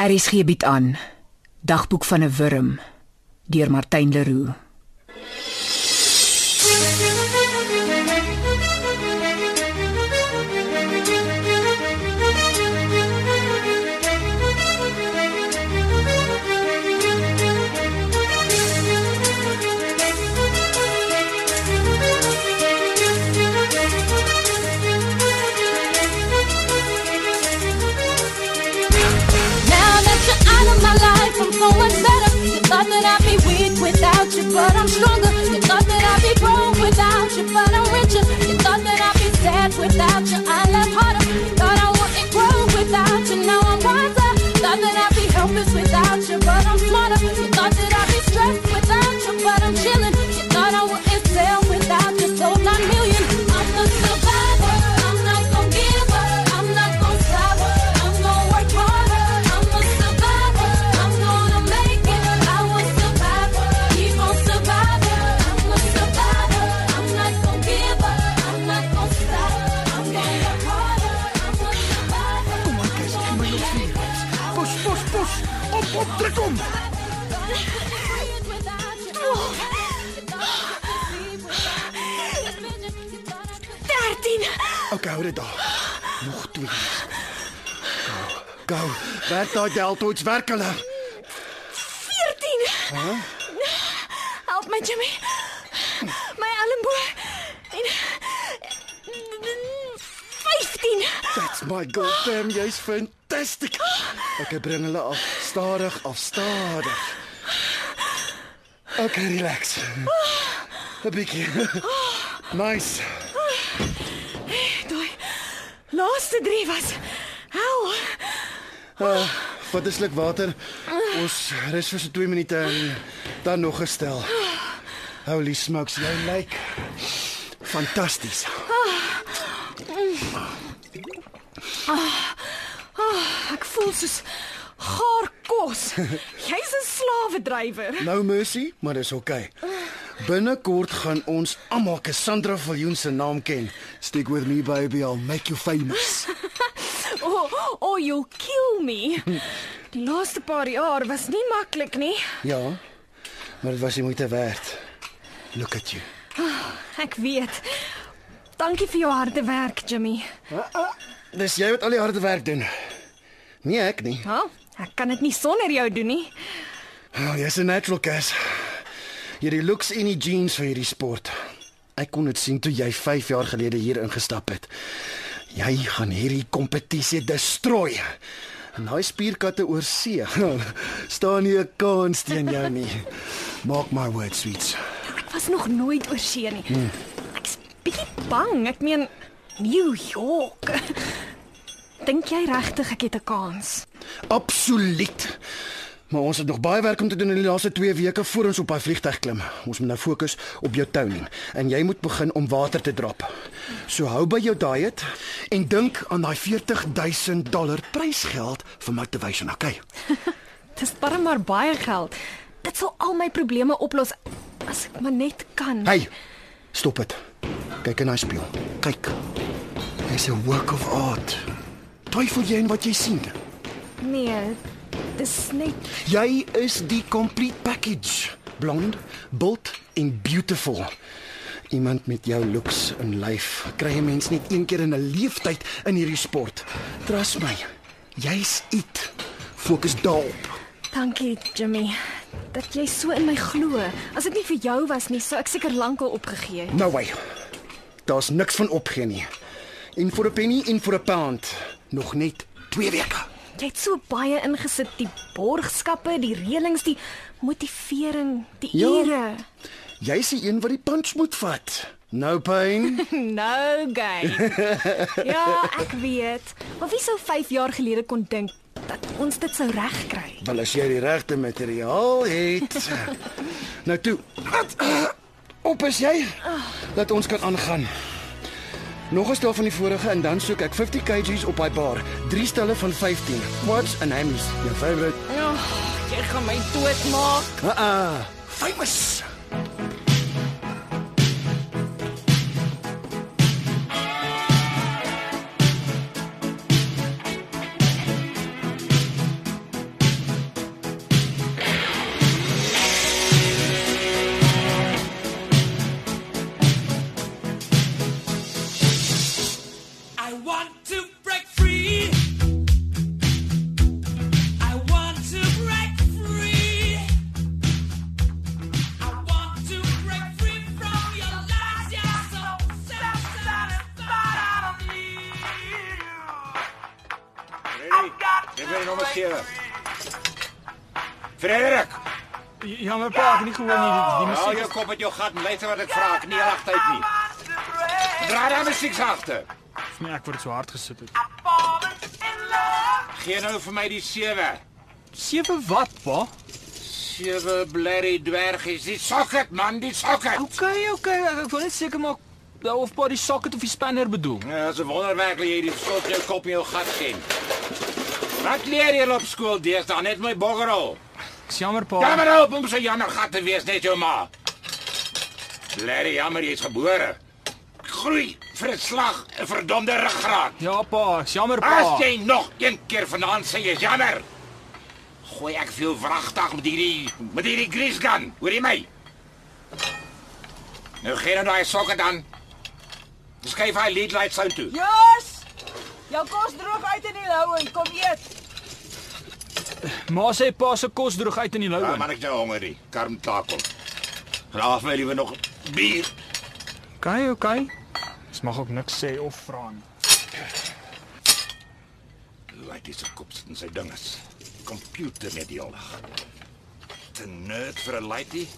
RSG bied aan Dagboek van 'n wurm deur Martyn Leroux. You, but I'm stronger. You thought that Werk daai deltoids, werk hulle. Veertien. Help my, Jimmy. My elmboog. En... Vijftien. That's my girl, fam. Jy's fantastic. Okay, bring hulle af. Stadig af, stadig. Okay, relax. 'n Bietjie. Nice. Daai laaste drie was... Hou. Uh, wat is sluk water? Ons rus vir so 2 minute en dan nog gestel. Holy smokes, jy lyk fantasties. Ek voel soos gaar kos. Jy's 'n slawedrywer. Nou mercy, maar dis oukei. Okay. Binnekort gaan ons almal Cassandra Viljoen se naam ken. Stick with me baby, I'll make you famous. Oh, oh, you'll kill me. Die laaste paar jaar was nie maklik nie. Ja. Maar dit was die moeite werd. Look at you. Ek weet. Dankie vir jou harde werk, Jimmy. Dis jy wat al die harde werk doen. Nee, ek nie. Ha? Ek kan dit nie sonder jou doen nie. Oh, jy's 'n natural Cass. Jy het die looks en die genes vir hierdie sport. Ek kon dit sien toe jy 5 jaar gelede hier ingestap het. Jy gaan hierdie kompetisie destroy. En daai spierkatte oor see. staan nie 'n kans teen jou nie. Mark my words, sweets. Ek was nog nooit oor see nie. Hmm. Ek's bietjie bang. Ek meen New York. Dink jy regtig ek het 'n kans? Absoluut. Maar ons het nog baie werk om te doen in die laaste 2 weke voor ons op daai vliegtyg klim. Ons moet nou fokus op jou toning en jy moet begin om water te drop. So hou by jou diet en dink aan daai 40000 dollar prysgeld vir motivation, okay? Dis darem maar baie geld. Dit sal al my probleme oplos as ek maar net kan. Hey, stop dit. Kyk in daai spieël. Kyk. Dis 'n work of art. Twyfel jy in wat jy sien? Nee, dis net Jy is die complete package. Blond, bold en beautiful. Iemand met jou looks en lyf kry 'n mens net een keer in 'n leeftyd in hierdie sport. Trust my. Jy's it. Fokus daarop. Dankie, Jimmy. Dat jy so in my glo. As dit nie vir jou was nie, sou ek seker lankal opgegee het. Nou way. Daar's niks van opgee nie. En vir 'n penny en vir 'n pound. Nog net 2 weke. Jy het so baie ingesit, die borgskappe, die reëlings, die motivering, die Ja. ure. Jy's die een wat die punch moet vat. No pain. No gain. ja, ek weet. Maar wie sou 5 jaar gelede kon dink dat ons dit sou regkry? Wel as jy die regte materiaal het. nou toe. Wat? Op is jy? Dat ons kan aangaan. Nog 'n stel van die vorige en dan soek ek 50 kgs op daai bar. Drie stelle van 15. Quads en hammies. Jou favorite. Oh, jy gaan my doodmaak. Ah, uh, famous. Het nie. Die, die musiek. jou kop uit jou gat en luister wat ek vra. Ek nie regtyd nie. Draai daai musiek sagter. Nee, ek word so hard gesit het. Gee nou vir my die sewe. Sewe wat, pa? Sewe blerry dwergies. Die socket man, die socket. Okay, okay, ek ek wil net seker maak of pa die socket of die spanner bedoel. Ja, dis 'n wonderwerk dat jy die skot in jou kop en jou gat ken. Wat leer jy op skool deesdae? Net my boggerol. Ek's jammer, pa. Jammer op om so jammer gat te wees net jou ma. Larry, jammer jy's gebore. Groei vir 'n slag, 'n verdomde ruggraat. Ja, pa, ek's jammer, As pa. jy nog een keer vanaand sê jy's jammer. Gooi ek veel wragtig met hierdie met hierdie greasegun. Hoor jy my? Nou gee nou daai sokke dan. Skuif hy lead light sound toe. Jos! Jou kos droog uit in die lou en kom eet. Ma sê pa se kos droog uit in die lou. Ja, man ek nou honger nie. Karm takel. Graaf my liewe nog bier. Okay, okay. Dis mag ook niks sê of vra nie. Laat dis op kop sit en sy ding is. Computer net die dag. Te nerd vir 'n laitie.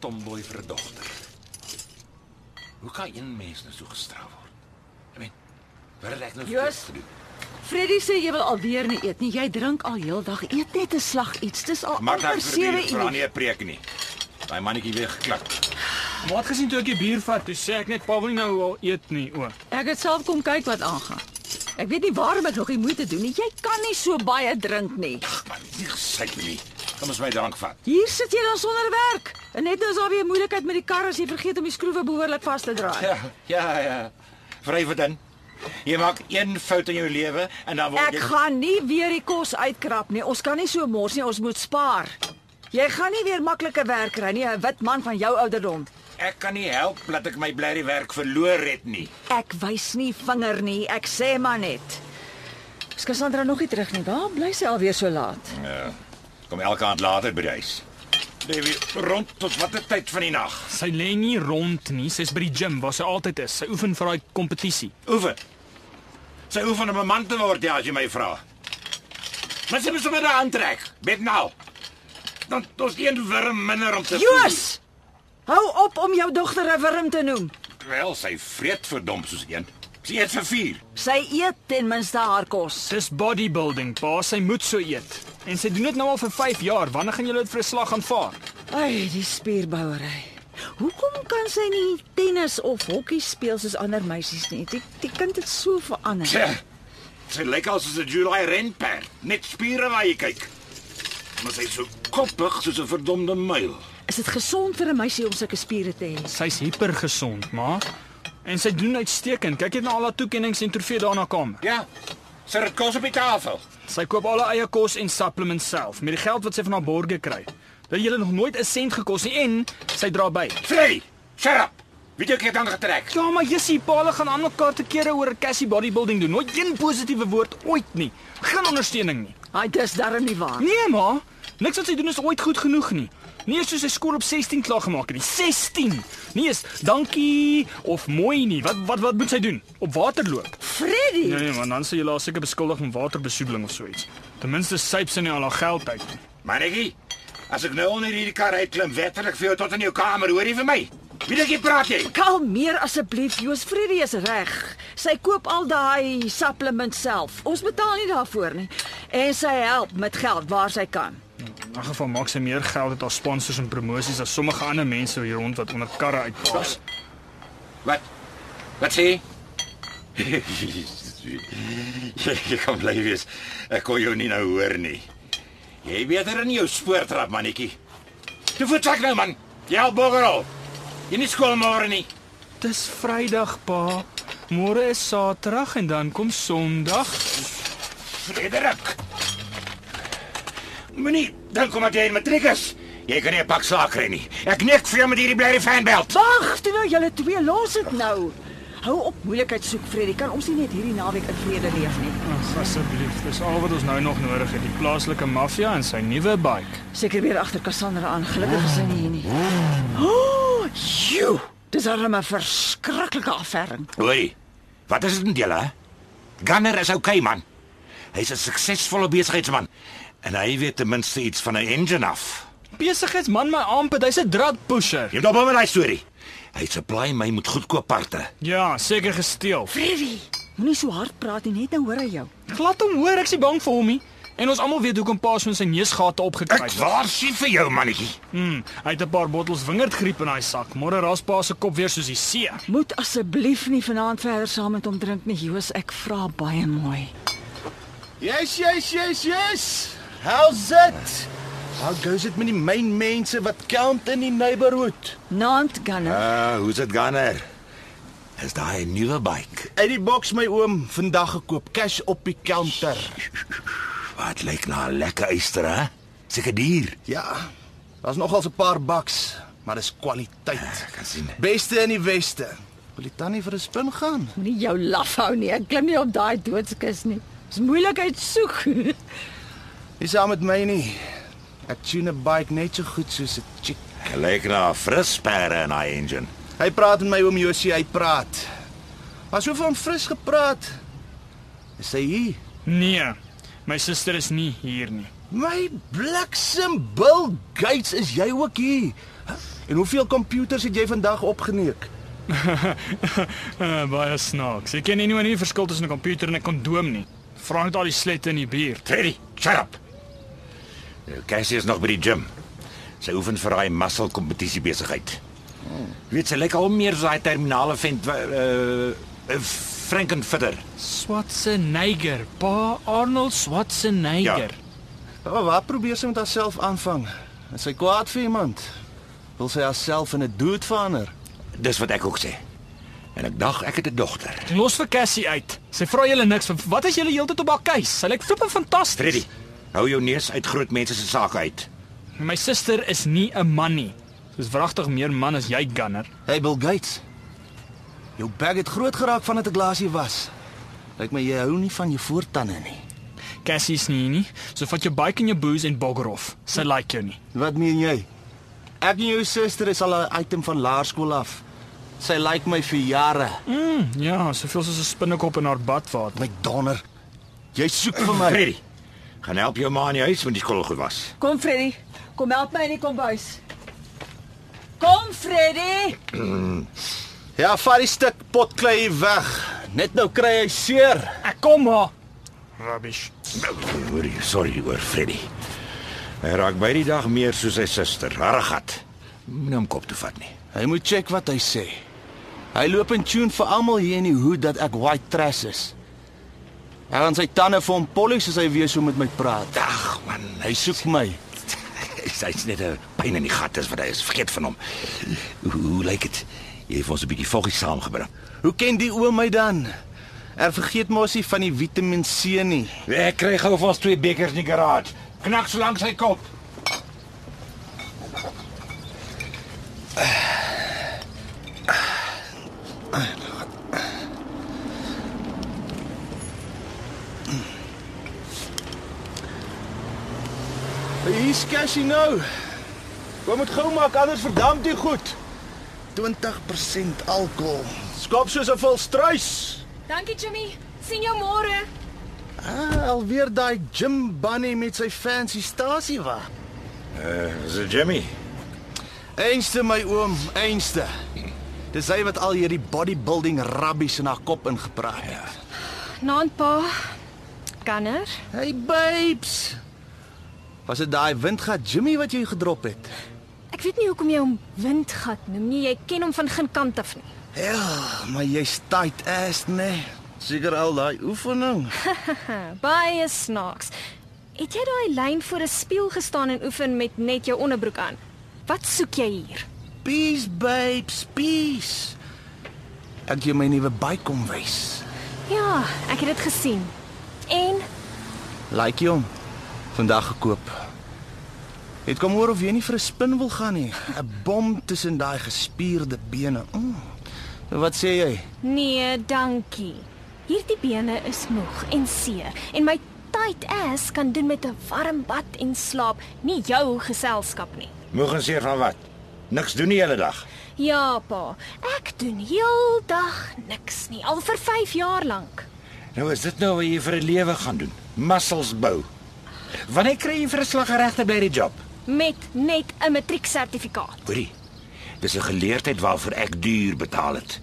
Tomboy vir 'n dogter. Hoe kan een mens nou so gestraf word? Ek meen, wat het ek nou gedoen? Freddy sê jy wil alweer nie eet nie. Jy drink al heeldag. Eet net 'n slag iets. Dis al Maak amper net vir 7 7 uur. uur. nie 'n preek nie. Daai mannetjie weer. Maar het gesien toe ek die bier vat, toe sê ek net pa wil nie nou al eet nie. O. Ek het self kom kyk wat aangaan. Ek weet nie waarom ek nog die moeite doen nie. Jy kan nie so baie drink nie. Ag man, nie gesyk nie. Kom ons my drank vat. Hier sit jy dan sonder werk. En net nou is daar weer moeilikheid met die kar as jy vergeet om die skroewe behoorlik vas te draai. Ja, ja, ja. Vryf dit in. Jy maak een fout in jou lewe en dan word Ek jy gaan nie weer die kos uitkrap nie. Ons kan nie so mors nie. Ons moet spaar. Jy gaan nie weer maklike werk kry nie, 'n wit man van jou ouderdom. Ek kan nie help dat ek my blerrie werk verloor het nie. Ek wys nie vinger nie. Ek sê maar net. Is Cassandra nog nie terug nie? Waar bly sy alweer so laat? Ja. Kom elke aand later by die huis. Weer rond tot watter tyd van die nag? Sy lê nie rond nie, sy's by die gym waar sy altyd is. Sy oefen vir daai kompetisie. Oefen. Sy oefen om 'n man te word, ja, as jy my vra. Maar sy moet sommer daar aantrek. Bet nou. Dan dis een wurm minder om te Joos! Hou op om jou dogter 'n wurm te noem. Wel, sy vreet verdom soos een. Sy eet vir 4. Sy eet ten minste haar kos. Dis bodybuilding, pa, sy moet so eet. En sy doen dit nou al vir 5 jaar. Wanneer gaan julle dit vir 'n slag aanvaar? Ai, die spierbouery. Hoekom kan sy nie tennis of hokkie speel soos ander meisies nie? Die, die kind het so verander. Tja. Sy lyk al soos 'n July renperd. Net spiere waar jy kyk. Maar sy is so koppig soos 'n verdomde muil. Is dit gesond vir 'n meisie om sulke spiere te hê? Sy's hipergesond, ma. En sy doen uitstekend. Kyk net na al haar toekenninge en trofee daar na kamer. Ja. Sy het kos op die tafel. Sy koop al haar eie kos en supplements self met die geld wat sy van haar borge kry. Dat julle nog nooit 'n sent gekos nie en sy dra by. Frey, shut up. Wie het jou dan getrek? Ja, maar Jessie, paal gaan aan mekaar te kere oor Cassie bodybuilding doen. Nooit een positiewe woord ooit nie. Geen ondersteuning nie. Ai, dis darm nie waar. Nee, ma. Niks wat sy doen is ooit goed genoeg nie. Nie eens soos sy skool op 16 klaar gemaak het nie. 16. Nie eens dankie of mooi nie. Wat wat wat moet sy doen? Op water loop? Freddy, Nee nee, man, dan sê jy laat seker beskuldig van waterbesoedeling of so iets. Ten minste syp sy nie al haar geld uit nie. Manetjie, as ek nou onder hierdie kar uitklim, wetterlik vir jou tot in jou kamer, hoor jy vir my? Wie dink jy praat jy? kalmeer asseblief. Joos Freddy is reg. Sy koop al daai supplements self. Ons betaal nie daarvoor nie. En sy help met geld waar sy kan. In 'n geval maak sy meer geld uit haar sponsors en promosies as sommige ander mense hier rond wat onder karre uitpas. Wat? Wat sê? jy? Jy kan bly wees. Ek kon jou nie nou hoor nie. Jy beter in jou spoor trap, mannetjie. Toe voetsak nou man. Jy al boggerol. Jy nie skool môre nie. Dis Vrydag, pa. Môre is Saterdag en dan kom Sondag. Frederik. Moenie dink omdat jy in matriek is. Jy kan nie 'n pak slaag kry nie. Ek nik vir jou met hierdie blerrie fanbelt. Wag, toe nou julle twee los dit nou. Hou op moeilikheid soek Freddy. Kan ons nie net hierdie naweek in vrede leef nie? Ag, asseblief, dis al wat ons nou nog nodig het, die plaaslike maffia en sy nuwe bike. Seker weer agter Cassandra aan. Gelukkig is sy nie hier nie. Oh, joe. Dis al 'n verskriklike affaring. Hoorie. Wat is dit met julle? hè? Gunner is okay man. Hy's 'n suksesvolle besigheidsman en hy weet ten minste iets van 'n engine af. Besigheidsman my armpit, hy's 'n drug pusher. Jy dop met daai storie. Hy supply my met goedkoop parte. Ja, seker gesteel. Freddy, moenie so hard praat nie, net nou hoor hy jou. Glad hom hoor, ek's nie bang vir hom nie. En ons almal weet hoekom pa so in sy neusgate opgekruip Ek het. waarsku vir jou mannetjie. Hmm, hy het 'n paar bottels wingerdgriep in daai sak. Môre ras pa se kop weer soos die see. Moet asseblief nie vanaand verder saam met hom drink nie, Joos, ek vra baie mooi. Yes, yes, yes, yes. How's it? How goes it met die myn mense wat count in die neighborhood? Naand Gunner. Ah, uh, hoe's dit gaan er? Is daai 'n nuwe bike? Uit die boks my oom vandag gekoop, cash op die counter. Wat lyk na 'n lekker eyster, hè? Seker duur. Ja. Daar's nogals 'n paar baks, maar dis kwaliteit. Ek kan sien. Beste in die weste. Wil jy tannie vir 'n spin gaan? Moenie jou laf hou nie. Ek klim nie op daai doodskus nie. Dis moeilikheid soek. Nie saam met my nie. Ek tune 'n bike net so goed soos 'n chick. Hy lyk na 'n frispere in hy engine. Hy praat met my oom Josie, hy praat. Maar so van fris gepraat. Is hy hier? Nee. My suster is nie hier nie. My bliksem Bill Gates, is jy ook hier? En hoeveel komputers het jy vandag opgeneek? Uh, baie snaaks. Ek ken nie nie die verskil tussen 'n komputer en 'n kondoom nie. Vra net al die slette in die buurt. Freddy, shut up. Eh, Cassie is nog by die gym. Sy oefen vir daai muscle kompetisie besigheid. Weet sy lyk al meer soos daai terminale vent wa- uh, uh Frankenfitter. Schwarzenegger, pa Arnold Schwarzenegger. Oh, wat probeer sy met haarself aanvang? Is sy kwaad vir iemand? Wil sy haarself in 'n dude verander? Dis wat ek ook sê. En ek dag ek het 'n dogter. Los vir Cassie uit. Sy vra julle niks van wat is julle heeltyd op haar keus? Sy lyk flippe fantasties. Freddy, hou jou neus uit groot mense se sake uit. My suster is nie 'n man nie. Sy's wragtig meer man as jy, Gunner. Hey Bill Gates. Jou bek het groot geraak van dit 'n glasie was. Lyk my jy hou nie van jou voortande nie. Cassie's nie nie. So vat jou bike en jou booze en bogger off. Sy like jou nie. Wat meen jy? Ek en jou suster is al 'n item van laerskool af. Sy like my vir jare. Mm, ja, soveel soos 'n spinnekop in haar badwater. My donder. Jy soek vir my. Freddy, gaan help jou ma in die huis met die skottelgoed was. Kom Freddy, kom help my in die kombuis. Kom Freddy. Ja, vat die stuk potklei weg. Net nou kry hy seer. Ek kom maar. Rubbish. Hoorie, sorry oor Freddy. Hy raak by die dag meer soos sy suster, Harrigat. Moenie hom kop toe vat nie. Hy moet check wat hy sê. Hy loop in tune vir almal hier in die hoed dat ek white trash is. Hy gaan sy tande vir hom polish as hy weer so met my praat. Ag man, Hy soek my. hy's net 'n pyn in die gat is wat hy is. Vergeet van hom. Hoe, hoe lyk dit? Jy het ons 'n bietjie voggie saamgebring. Hoe ken die oom my dan? Er vergeet mos nie van die Vitamiin C nie. Ek kry gou vir ons twee bekers in die garage. Knak so lank sy kop. Hier's Cassie nou. Kom moet gou maak anders verdamp die goed. 20% alkohol. Skop soos 'n vol struis. Dankie Jimmy. Sien jou môre. Ah, alweer daai Jim Bunny met sy fancy stasie wa. Uh, is dit Jimmy? Einste my oom, einste. Dis hy wat al hierdie bodybuilding rabbies in haar kop ingepraat het. Naand pa. Gunner. Hey babes. Was dit daai windgat Jimmy wat jy gedrop het? Ek weet nie hoekom jy hom windgat noem nie. Jy ken hom van geen kant af nie. Ja, maar jy's tight ass, nee. Seker al daai oefening. Baie snaaks. Het jy daai lyn voor 'n spieël gestaan en oefen met net jou onderbroek aan? Wat soek jy hier? Peace babes, peace. Ek jy my nuwe bike kom wys. Ja, ek het dit gesien. En Like jy hom? Vandag gekoop. Het kom hoor of jy nie vir 'n spin wil gaan nie. 'n Bom tussen daai gespierde bene. Mm. Wat sê jy? nee, dankie. Hierdie bene is moeg en seer en my tight ass kan doen met 'n warm bad en slaap, nie jou geselskap nie. Moeg en seer van wat? Niks doen die hele dag. Ja, pa. Ek doen heeldag niks nie al vir 5 jaar lank. Nou is dit nou wat jy vir 'n lewe gaan doen. Muscles bou. Wanneer kry jy vir 'n slaggeregte by die job? Met net 'n matrieksertifikaat. Hoorie. Dis 'n geleerdheid waarvoor ek duur betaal het.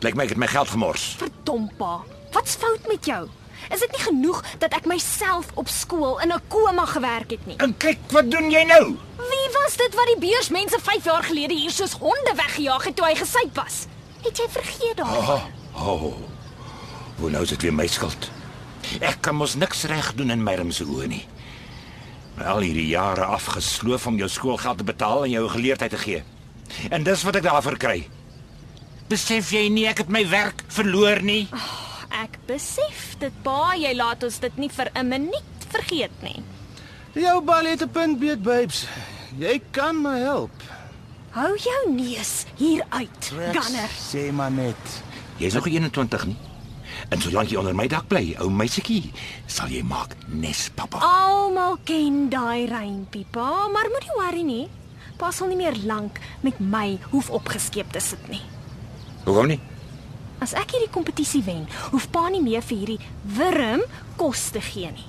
Lyk my ek het my geld gemors. Verdom pa. Wat's fout met jou? Is dit nie genoeg dat ek myself op skool in 'n koma gewerk het nie? En kyk, wat doen jy nou? Wie was dit wat die beursmense 5 jaar gelede hier soos honde weggejaag het toe hy gesyp was? Het jy vergeet daarvan? Oh, oh. Hoe nou is dit weer my skuld? Ek kan mos niks reg doen in Merm se oë nie. Al hierdie jare afgesloof om jou skoolgeld te betaal en jou geleerdheid te gee. En dis wat ek daarvoor kry. Besef jy nie ek het my werk verloor nie? Ek besef dit pa, jy laat ons dit nie vir 'n minuut vergeet nie. Jou bal het 'n punt beet, babes. Jy kan my help. Hou jou neus hier uit, Gunner. Sê maar net. Jy's nog nie 21 nie. En solank jy onder my dak bly, ou meisietjie, sal jy maak nes pappa. Almal ken daai reimpie, pa, maar moenie worry nie. Pa sal nie meer lank met my hoef opgeskeep te sit nie. Hoekom nie? As ek hierdie kompetisie wen, hoef pa nie meer vir hierdie wurm kos te gee nie.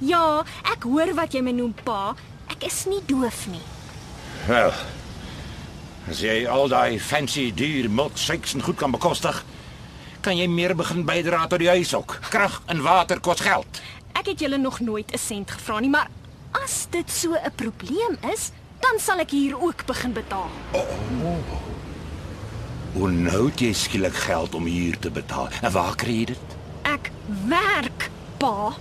Ja, ek hoor wat jy my noem, pa. Ek is nie doof nie. Wel. As jy al daai fancy duur milkshakes en goed kan bekostig, kan jy meer begin bydra tot die huis ook. Krag en water kos geld. Ek het julle nog nooit 'n sent gevra nie, maar as dit so 'n probleem is, dan sal ek hier ook begin betaal. Hoe nou het jy skielik geld om huur te betaal? En waar kry jy dit? Ek werk, pa.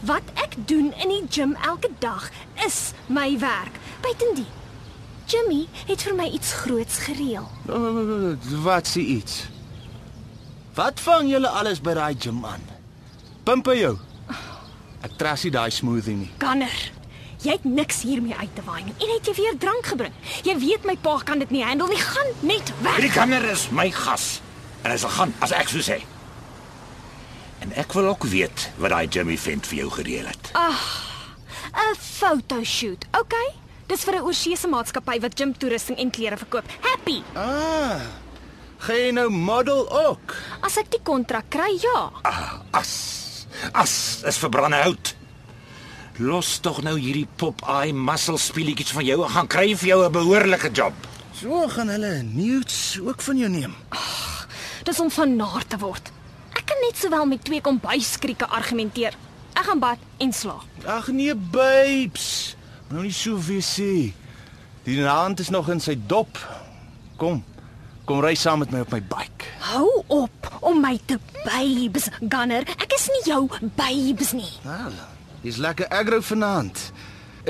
Wat ek doen in die gim elke dag is my werk. Buitendien, Jimmy het vir my iets groots gereël. Wat sê iets? Wat vang julle alles by daai gym aan? Pimpe jou. Ek trust nie daai smoothie nie. Ganner, jy het niks hiermee uit te waai nie. En het jy weer drank gebring? Jy weet my pa kan dit nie handle nie. Gaan net weg. Hierdie kamer is my gas. En hy sal gaan as ek so sê. En ek wil ook weet wat daai Jimmy vent vir jou gereël het. 'n Fotoshoot. OK? Dis vir 'n oorseese maatskappy wat gym toerusting en klere verkoop. Happy. Ah. Gaan jy nou model ook? As ek die kontrak kry, ja. Ah, as. As is verbrande hout. Los tog nou hierdie pop-eye muscle speletjies van jou en gaan kry vir jou 'n behoorlike job. So gaan hulle nudes ook van jou neem. Dis om van naar te word. Ek kan net sowel met twee kombuiskrieke argumenteer. Ek gaan bad en slaap. Ag nee, babes. Nou nie so wees sê. Die naand is nog in sy dop. Kom. Kom ry saam met my op my bike. Hou op om my te babes, Gunner. Ek is nie jou babes nie. Nou, dis lekker aggro vanaand.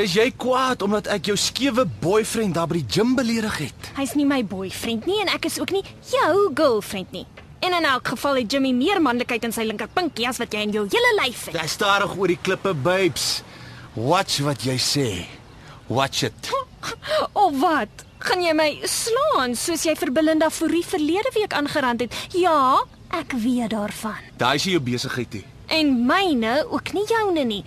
Is jy kwaad omdat ek jou skewe boyfriend daar by die gym beledig het? Hy's nie my boyfriend nie en ek is ook nie jou girlfriend nie. En in elk geval het Jimmy meer manlikheid in sy linkerpinkie as wat jy in jou hele lyf het. Jy stadig oor die klippe, babes. Watch wat jy sê. Watch it. Of wat? Gaan jy my slaan soos jy vir Belinda Fourie verlede week aangerand het? Ja, ek weet daarvan. Daai is jou besigheid nie. En myne ook nie joune nie.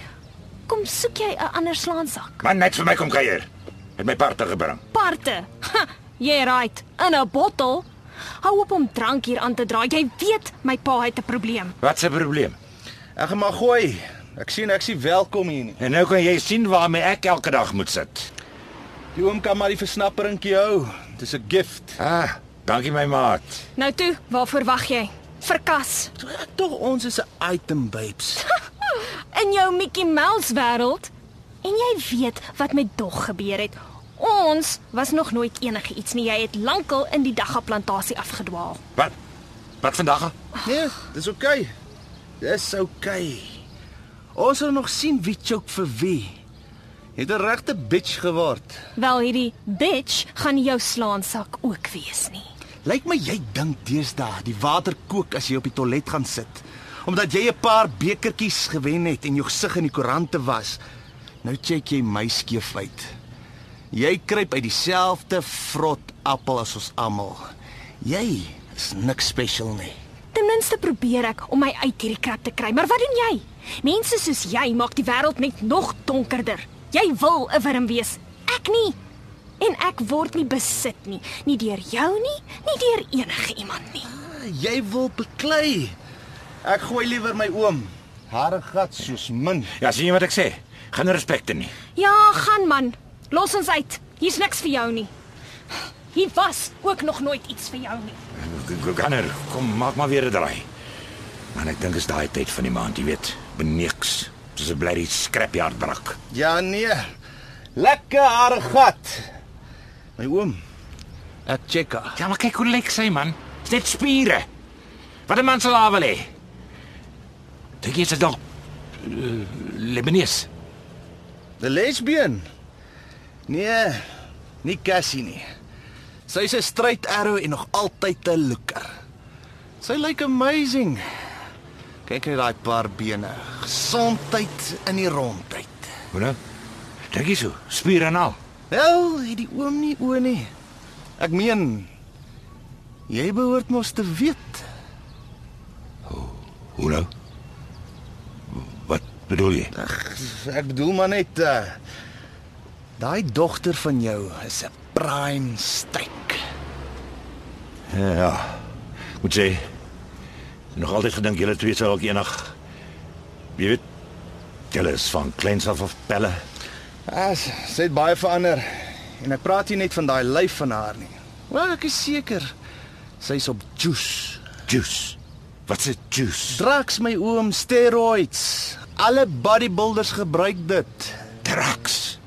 Kom soek jy 'n ander slaansak. Man net vir my kom kuier. Het my parte gebring. Parte. Ha, jy right. In 'n bottel. Hou op om drank hier aan te draai. Jy weet my pa het 'n probleem. Wat 'n probleem? Ek gaan maar gooi. Ek sien ek sien welkom hier nie. En nou kan jy sien waarmee ek elke dag moet sit. Die oom kan maar die versnapperingkie hou. Dis 'n gift. Ah, dankie my maat. Nou toe, waarvoor wag jy? Verkas. Tog ons is 'n item, babes. In jou Mickey Mouse wêreld. En jy weet wat met dog gebeur het. Ons was nog nooit enigiets nie. Jy het lankal in die daggaplantasie afgedwaal. Wat? Wat vandag? Nee, dis oukei. Okay. Dis oukei. Okay. Ons sal nog sien wie choke vir wie. Het 'n regte bitch geword. Wel hierdie bitch gaan jou slaansak ook wees nie. Lyk my jy dink deesdae die water kook as jy op die toilet gaan sit. Omdat jy 'n paar bekertjies gewen het en jou gesig in die koerante was. Nou check jy my skeef uit. Jy kruip uit dieselfde vrot appel as ons almal. Jy is niks special nie. Ten minste probeer ek om my uit hierdie krap te kry, maar wat doen jy? Mense soos jy maak die wêreld net nog donkerder. Jy wil 'n wurm wees, ek nie. En ek word nie besit nie, nie deur jou nie, nie deur enige iemand nie. Jy wil beklei. Ek gooi liewer my oom. Hare gat soos min. Ja, sien jy wat ek sê? Geen respekte nie. Ja, gaan man. Los ons uit. Hier's niks vir jou nie. Hier was ook nog nooit iets vir jou nie. Ganner, kom maak maar weer 'n draai. Man, ek dink is daai tyd van die maand, jy weet, beniks. Dis 'n blerrie scrapyard brak. Ja nee. Lekker hare gat. My oom. Ek check haar. Ja, maar kyk hoe lyk sy man. Dis net spiere. Wat 'n man sal haar wil hê. Dink jy dit dalk uh, Lebanese? 'n Lesbien. Nee, nie Cassie nie. Sy's 'n straight arrow en nog altyd 'n looker. Sy lyk amazing. Kyk net daai paar bene. Gesondheid in die rondheid. Hoe nou? Dink jy so? Spiere en al. Wel, het die oom nie oë nie. Ek meen jy behoort mos te weet. Hoe nou? Wat bedoel jy? Ek bedoel maar net uh daai dogter van jou is 'n prime steak. Ja. Moet jy nog altyd gedink julle twee sou ook eendag jy weet julle is van kleins af af pelle. Ja, sy sy het baie verander en ek praat nie net van daai lyf van haar nie. Wel, ek is seker sy's op juice. Juice. Wat se juice? Drugs my oom, steroids. Alle bodybuilders gebruik dit. Drugs.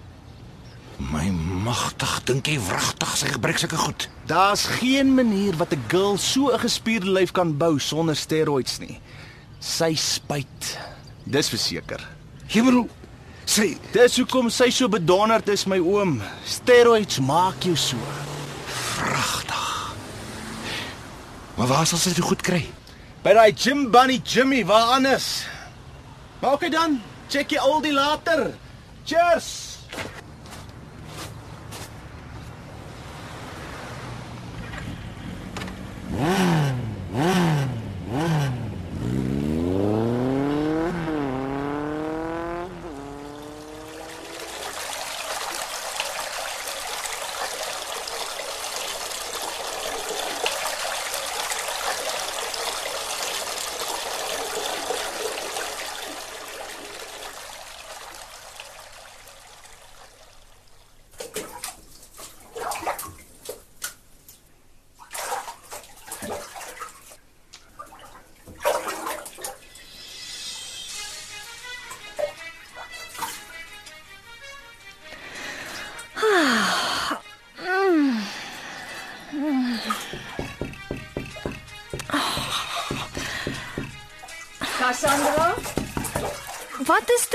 My magtig, dink jy wragtig sy gebruik sulke goed? Daar's geen manier wat 'n girl so 'n gespierde lyf kan bou sonder steroids nie. Sy spuit. Dis verseker. Bedoel sy Dis hoekom sy so bedonderd is my oom. Steroids maak jou so. wragtig. Maar waar sal sy dit goed kry? By daai Jim Bunny Jimmy, waar anders? Maar okay dan, check jy al die later. Cheers.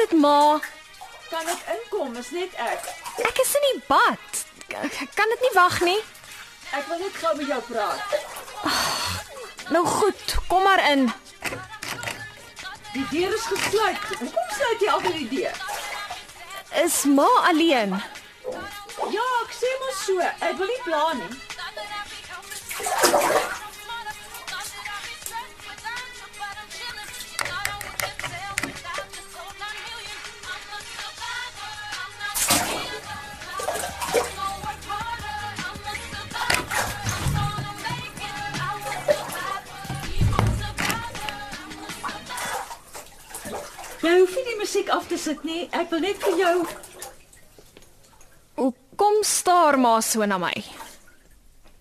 Dit, ma? kan ek inkom? Is net ek. Ek is in die bad. K- Kan dit nie wag nie? Ek wil net gou met jou praat. Nou goed, kom maar in. Die deur is gesluit. Hoekom sluit jy altyd die deur? Is ma alleen? Ja, ek sê mos so. Ek wil nie pla nie. Te sit nie. Ek wil net vir jou Hoekom staar ma so na my?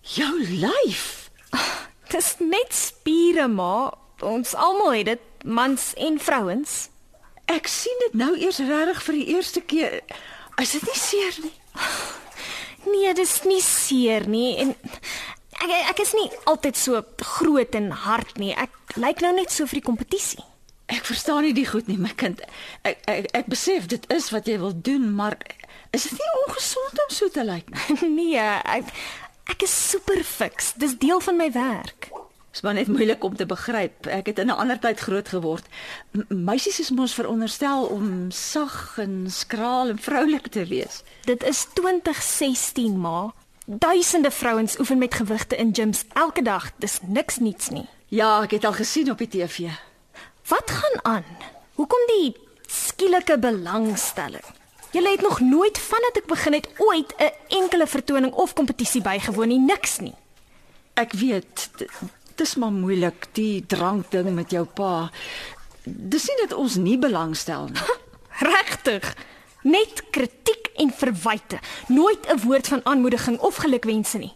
jou lyf. Dis net spiere, ma. Ons almal het dit, mans en vrouens. Ek sien dit nou eers regtig vir die eerste keer. Is dit nie seer nie? Nee, dis nie seer nie en ek ek is nie altyd so groot en hard nie. Ek lyk nou net so vir die kompetisie. Ek verstaan nie die goed nie, my kind. Ek ek, ek besef dit is wat jy wil doen, maar is dit nie ongesond om so te lyk nie? Nee, ek ek is super fiks. Dis deel van my werk. Dis maar net moeilik om te begryp. Ek het in 'n ander tyd groot geword. M meisies is mos veronderstel om sag en skraal en vroulik te wees. Dit is 2016, ma. Duisende vrouens oefen met gewigte in gyms elke dag. Dis niks niets nie. Ja, ek het al gesien op die TV. Wat gaan aan? Hoekom die skielike belangstelling? Julle het nog nooit vandat ek begin het ooit 'n enkele vertoning of kompetisie bygewoon nie, niks nie. Ek weet Dis maar moeilik die drankding met jou pa. Dis nie dat ons nie belangstel nie. Regtig. Net kritiek en verwyte, nooit 'n woord van aanmoediging of gelukwense nie.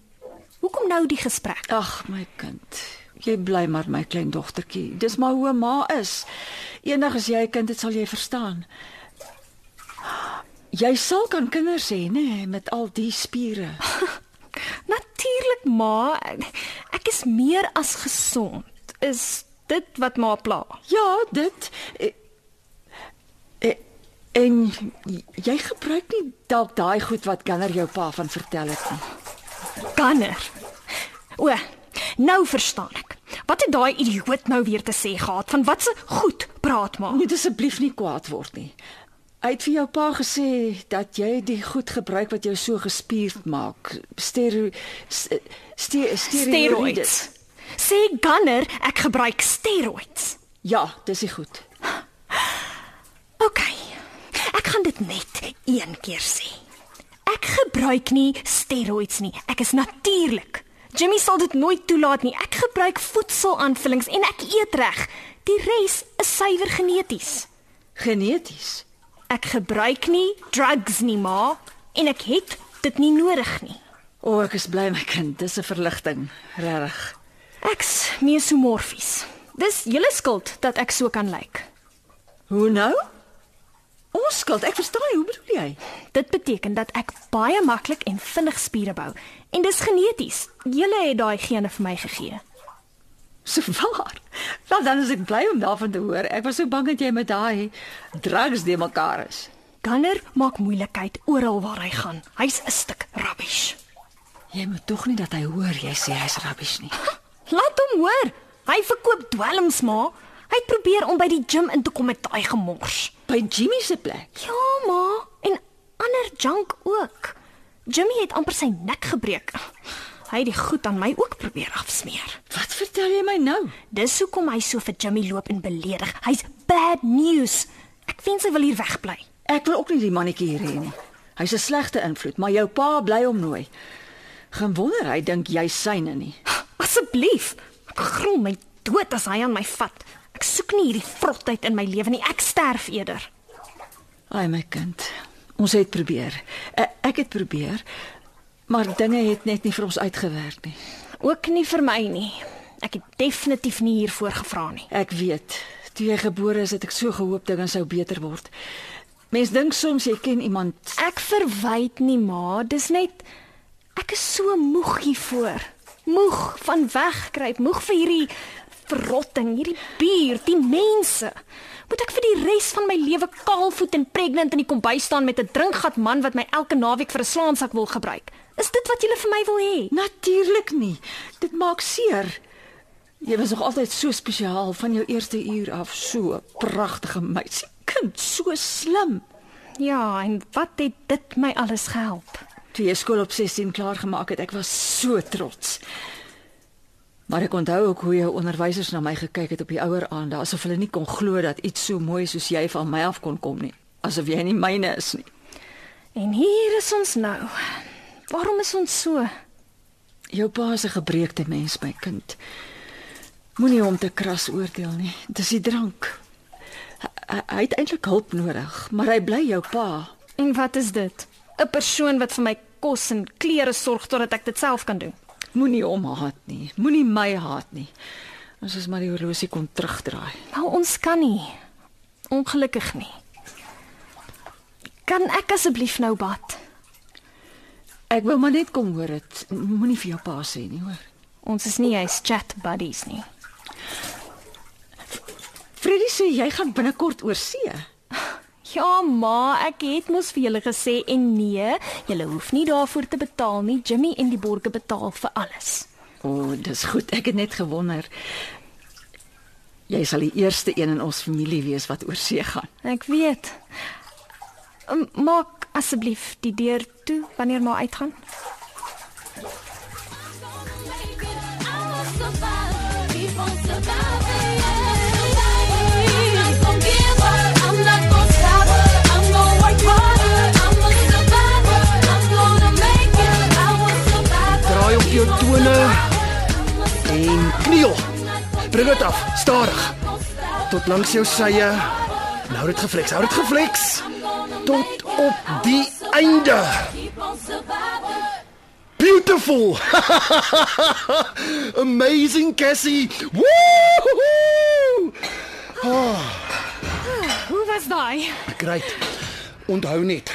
Hoekom nou die gesprek? Ag my kind, jy bly maar my klein dogtertjie. Dis maar hoe 'n ma is. Eendag as jy 'n kind het, sal jy verstaan. Jy sal kan kinders hê, nê, met al die spiere. Natuurlik, ma. Ek is meer as gesond. Is dit wat ma pla? Ja, dit eh, eh, en jy gebruik nie dalk daai goed wat Gunner jou pa van vertel het nie. Ganner. O, nou verstaan ek. Wat het daai idioot nou weer te sê gehad van wat se goed praat maar? Moet asseblief nie kwaad word nie. Hy het vir jou pa gesê dat jy die goed gebruik wat jou so gespierd maak. Stero st- ste, steroïdes. Steroids. Sê Ganner, ek gebruik steroids. Ja, dis goed. OK. Ek gaan dit net een keer sê. Ek gebruik nie steroids nie. Ek is natuurlik. Jimmy sal dit nooit toelaat nie. Ek gebruik voedselaanvullings en ek eet reg. Die res is suiwer geneties. Geneties. Ek gebruik nie drugs nie, ma, en ek het dit nie nodig nie. O, oh, ek is bly my kind, dis 'n verligting, regtig. Ek's mesomorfies. Dis julle skuld dat ek so kan lyk. Hoe nou? Skuld, ek verstaan nie, hoe bedoel jy? Dit beteken dat ek baie maklik en vinnig spiere bou en dis geneties. Julle het daai gene vir my gegee. So waar. Wel dan is ek bly om daarvan te hoor. Ek was so bang dat jy met daai drugs de mekaar is. Gunner maak moeilikheid oral waar hy gaan. Hy's 'n stuk rubbish. Jy moet tog nie dat hy hoor jy sê hy's rubbish nie. Laat hom hoor. Hy verkoop dwelms maar. Hy het probeer om by die gim in te kom met daai gemors. By Jimmy se plek. Ja, ma, en ander junk ook. Jimmy het amper sy nek gebreek. Hy het die goed aan my ook probeer afsmeer. Wat vertel jy my nou? Dis hoekom hy so vir Jimmy loop en beledig. Hy's bad news. Ek wens hy wil hier wegbly. Ek wil ook nie die mannetjie hier hê nie. Hy's 'n slegte invloed, maar jou pa bly hom nooi. Geen wonder hy dink jy's syne nie. Asseblief. Ek grol my dood as hy aan my vat. Ek soek nie hierdie vrotheid in my lewe nie. Ek sterf eerder. Ai my kind. Ons het probeer. E- Ek het probeer, maar dinge het net nie vir ons uitgewerk nie. Ook nie vir my nie. Ek het definitief nie hiervoor gevra nie. Ek weet, toe jy gebore is, het ek so gehoop dinge sou beter word. Mens dink soms jy ken iemand. Ek verwyd nie, ma. Dis net ek is so moeg hiervoor. Moeg van wegkruip, moeg vir hierdie verrotting, hierdie buurt, die mense. Moet ek vir die res van my lewe kaalvoet en pregnant in die kombuis staan met 'n drinkgat man wat my elke naweek vir 'n slaansak wil gebruik? Is dit wat julle vir my wil hê? Natuurlik nie. Dit maak seer. Jy was nog altyd so spesiaal van jou eerste uur af, so 'n pragtige meisie. Kind, so slim. Ja, en wat het dit my alles gehelp? Toe jy skool op 16 klaar gemaak het, ek was so trots. Maar ek onthou ook hoe jou onderwysers na my gekyk het op die ouer aande, asof hulle nie kon glo dat iets so mooi soos jy van my af kon kom nie, asof jy nie myne is nie. En hier is ons nou. Waarom is ons so? Jou pa is 'n gebreekte mens, my kind. Moenie hom te kras oordeel nie. Dis die drank. Hy, hy- het eintlik hulp nodig, maar hy bly jou pa. En wat is dit? 'n Persoon wat vir my kos en klere sorg totdat ek dit self kan doen. Moenie hom haat nie. Moenie my haat nie. Ons is maar die horlosie kon terugdraai. Maar ons kan nie. Ongelukkig nie. Kan ek asseblief nou bad? Ek wou maar net kom hoor dit. Moenie vir jou pa sê nie, hoor. Ons is nie eens chat buddies nie. Freddy sê jy gaan binnekort oor see. Ja, ma, ek het mos vir julle gesê en nee, julle hoef nie daarvoor te betaal nie. Jimmy en die borge betaal vir alles. O, oh, dis goed. Ek het net gewonder. Jy sal die eerste een in ons familie wees wat oor see gaan. Ek weet. Maak asseblief die deur toe wanneer maar uitgaan. Jou tone en kniel. Dring dit af, stadig. Tot langs jou sye. Nou dit geflex, hou dit geflex. Tot op die einde. Beautiful. Amazing Cassie. Woo! Hoe was daai? Great. Onthou net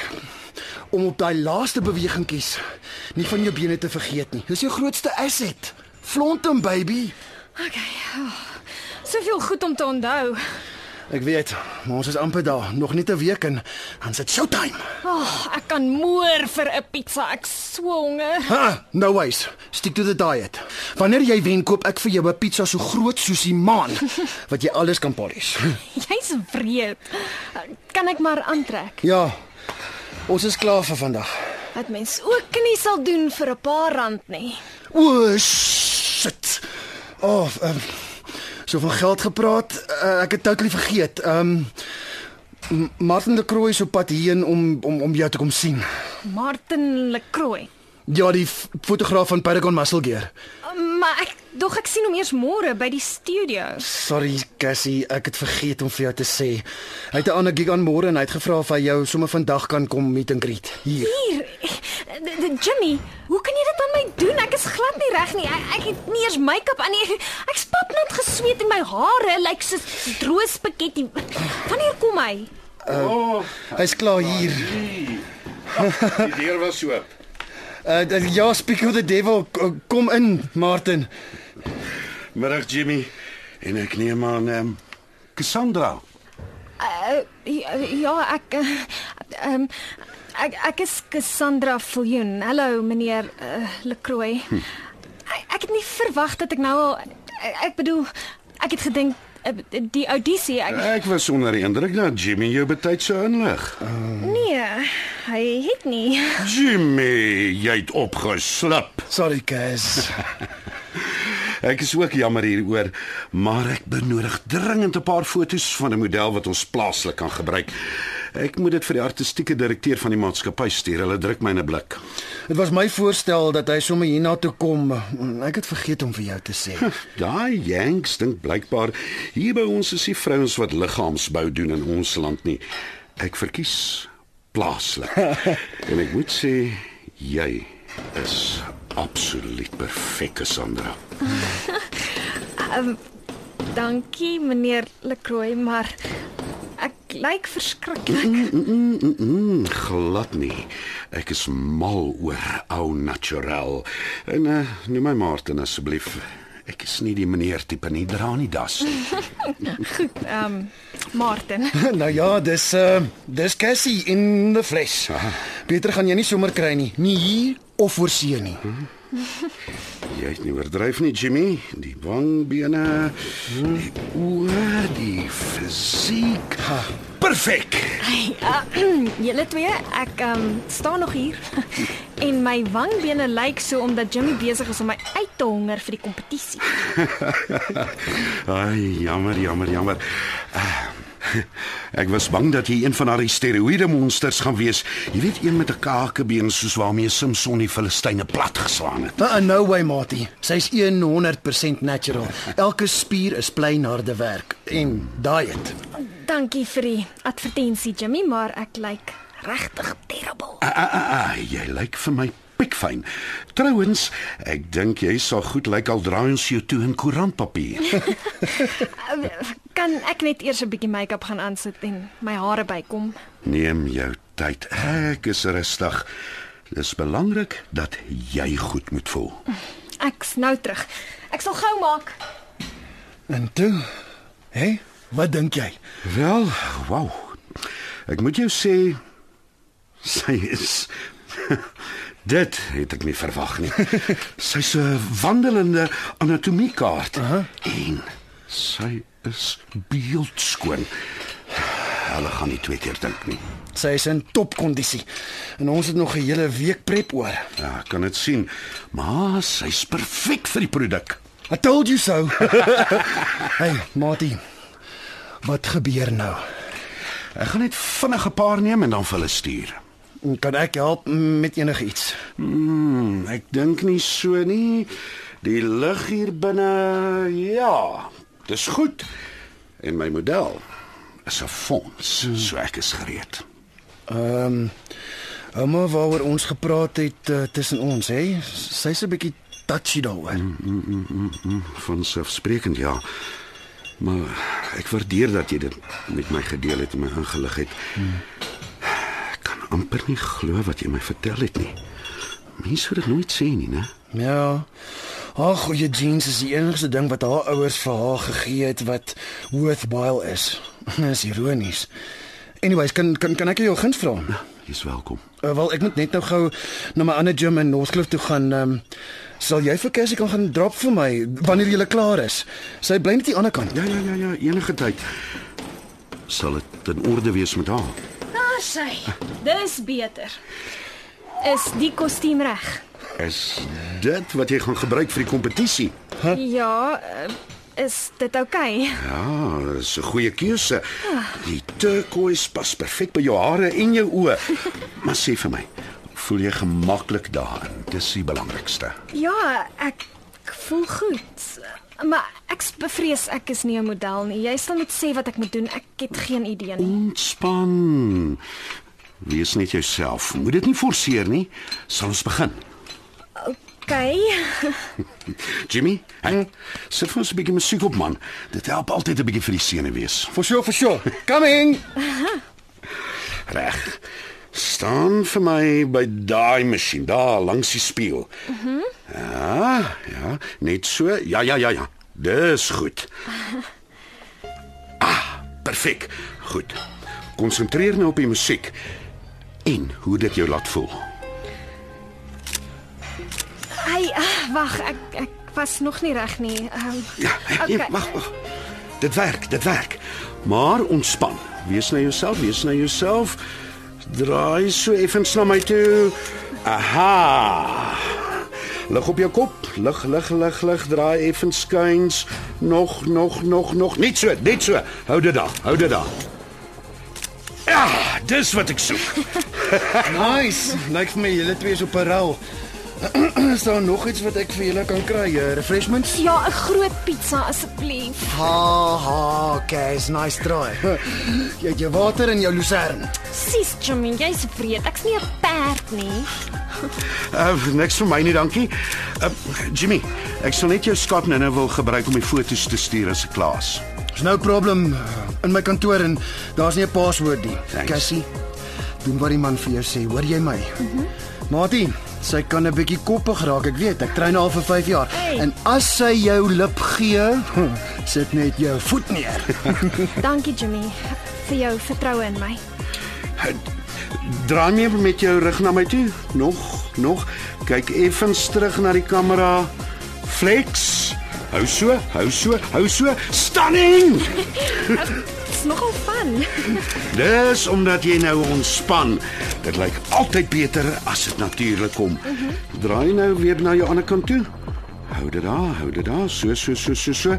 om op daai laaste bewegingkies nie van jou bene te vergeet nie. Dis jou grootste asset. Hom baby. Okay. Oh, soveel goed om te onthou. Ek weet, maar ons is amper daar, nog net 'n week en dan sit showtime. Oh, ek kan moer vir 'n pizza. Ek so honger. Ha, no ways. Stick to the diet. Wanneer jy wen, koop ek vir jou 'n pizza so groot soos die maan wat jy alles kan polish. Jy's wreed. Kan ek maar aantrek? Ja. Ons is klaar vir vandag. Wat mens ook nie sal doen vir 'n paar rand nie. O, shit. Oh, um, so van geld gepraat. Uh, ek het totally vergeet. Ehm um, Martin de Krooi is op pad hierheen om om om jou te kom sien. Martin Lecroix. Ja, die fotograaf van Paragon Muscle Gear. Maar ek dog ek sien hom eers môre by die studio. Sorry Cassie, ek het vergeet om vir jou te sê. Hy het 'n ander gig aan môre en hy het gevra of hy jou sommer vandag kan kom meet and greet. Hier. Hier. Jimmy, hoe kan jy dit aan my doen? Ek is glad nie reg nie. Ek, ek het nie eers make-up aan nie. Ek, ek spap net gesweet en my hare lyk like soos droë spaghetti. Wanneer kom hy? Hy's klaar hier. Die deur was oop. Uh, ja, speak of the devil, kom in, Martin. Middag Jimmy. En ek neem aan ehm um, Cassandra. Uh, ja, ek uh, um, ek ek is Cassandra Viljoen. Hallo meneer uh, Lecroix. Hm. Ek, ek het nie verwag dat ek nou al ek, ek bedoel ek het gedink uh, die audisie ek Ek was onder die indruk dat Jimmy jou betyds sou inlig. nee, hy het nie. Jimmy, jy het opgeslip. Sorry, Cas. Ek is ook jammer hieroor, maar ek benodig dringend 'n paar foto's van 'n model wat ons plaaslik kan gebruik. Ek moet dit vir die artistieke direkteur van die maatskappy stuur. Hulle druk my in 'n blik. Dit was my voorstel dat hy sommer hiernatoe kom. Ek het vergeet om vir jou te sê. Daai Yanks dink blykbaar hier by ons is die vrouens wat liggaamsbou doen in ons land nie. Ek verkies plaaslik. en ek moet sê jy is absoluut perfek, Sandra. Dankie meneer Lecroix, maar ek lyk verskriklik. Mm, mm, mm, glad nie. Ek is mal oor ou natural. En uh, noem my Martin asseblief. Ek is nie die meneer tipe nie, dra nie das nie. Ehm um, Martin. nou ja, dis uh dis Cassie in the flesh. Beter gaan jy nie sommer kry nie, nie hier of oor see nie. Jy het nie oordryf nie, Jimmy. Die wangbene, die oë, die fisiek. Perfek. Hey, uh, julle twee, ek um, staan nog hier. en my wangbene lyk so omdat Jimmy besig is om my uit te honger vir die kompetisie. Ai, jammer, jammer, jammer. Ah, Ek was bang dat jy een van daardie steroïde monsters gaan wees. Jy weet een met 'n kakebeen soos waarmee Samson die Filistyne platgeslaan het. Uh, no way, Matie. Sy's 100% natural. Elke spier is plein harde werk en diet. Dankie vir die advertensie Jimmy, maar ek lyk regtig terrible. Ah, ah, ah, ah, jy lyk vir my pikfyn. Trouwens, ek dink jy sal goed lyk al draai ons jou toe in koerantpapier. Kan ek net eers 'n bietjie make-up gaan aansit en my hare bykom? Neem jou tyd. Ek is rustig. Dis belangrik dat jy goed moet voel. Ek's nou terug. Ek sal gou maak. En toe, hè? Hey, wat dink jy? Wel, wow. Ek moet jou sê sy is Dit het ek nie verwag nie. Sy's 'n wandelende anatomiekaart. Uh -huh. En sy is beeldskoon. Hulle gaan nie twee keer dink nie. Sy is in topkondisie. En ons het nog 'n hele week prep oor. Ja, kan dit sien. Maar sy's perfek vir die produk. I told you so. hey, Matie. Wat gebeur nou? Ek gaan net vinnig 'n paar neem en dan vir hulle stuur. Kan ek help met enigiets? Hmm, ek dink nie so nie. Die lig hier binne, ja. Dis goed. En my model is 'n fonds, so ek is gereed. Ehm um, Ouma waaroor ons gepraat het uh, tussen ons, hè? Sy's 'n bietjie touchy daaroor. Mm. Van selfsprekend ja. Maar ek waardeer dat jy dit met my gedeel het en my ingelig het. Kan amper nie glo wat jy my vertel het nie. Mense sou dit nooit sê nie, né? Ja. Ag, goeie jeans is die enigste ding wat haar ouers vir haar gegee het wat worthwhile is. Dis ironies. Anyways, kan kan kan ek jou guns vra? Jy's welkom. Uh, wel, ek moet net nou gou na my ander gym in Northcliffe toe gaan. Ehm um, sal jy vir Cassie kan gaan drop vir my wanneer jy klaar is? Sy bly net aan die ander kant. Ja ja ja ja, enige tyd. Sal dit in orde wees met haar? Daar sy. Dis beter. Is die kostuum reg? Is dit wat jy gaan gebruik vir die kompetisie? Ja, eh, is dit oukei? Okay? Ja, dis 'n goeie keuse. Die turquoise pas perfek by jou hare en jou oë. Maar sê vir my, voel jy gemaklik daarin? Dis die belangrikste. Ja, ek voel goed. Maar ek bevrees ek is nie 'n model nie. Jy sal net sê wat ek moet doen. Ek het geen idee nie. Ontspan. Wees net jouself. Moet dit nie forceer nie. Sal ons begin? Okay. Jimmy, hey, sit vir ons 'n bietjie musiek op man. Dit help altyd 'n bietjie vir die senuwees. For sure, for sure. Coming. Reg. Staan vir my by daai masjien daar langs die spieël. Mhm. Mm ja, ja, net so. Ja, ja, ja, ja. Dis goed. Ah, perfek. Goed. Konsentreer nou op die musiek en hoe dit jou laat voel. Hey, ah, wag, ek ek was nog nie reg nie. Um, Ja, okay. nee, wag, wag. Dit werk, dit werk. Maar ontspan. Wees na jouself, wees na jouself. Draai so effens na my toe. Aha. Lig op jou kop. Lig, lig, lig, lig. Draai effens skuins. Nog, nog, nog, nog. Net so, net so. Hou dit daar. Hou dit daar. Ja, dis wat ek soek. Nice. Lyk vir my julle twee is op 'n rol. Is daar nog iets wat ek vir julle kan kry? Uh, refreshments? ja, 'n groot pizza asseblief. Ha ha, guys, nice try. Jy het jou water en jou lucern. Sis, Jimmy, jy's vreed. Ek's nie 'n perd nie. Uh, niks vir my nie, dankie. Uh, Jimmy, ek sal net jou skat nou wil gebruik om die foto's te stuur as ek klaar is. Dis nou 'n probleem in my kantoor en daar's nie 'n paswoord nie. Thanks. Cassie, doen wat die man vir jou sê, hoor jy my? Mhm. Mm Matie, sy kan 'n bietjie koppig raak, ek weet. Ek train haar vir 5 jaar. Hey. En as sy jou lip gee, sit net jou voet neer. Dankie, Jimmy, vir jou vertroue in my. Draai meer met jou rug na my toe. Nog, nog. Kyk effens terug na die kamera. Flex. Hou so, hou so, hou so. Stunning. Nogal van. Dis omdat jy nou ontspan. Dit lyk altyd beter as dit natuurlik kom. Draai nou weer na jou ander kant toe. Hou dit daar, hou dit daar. So so so so so.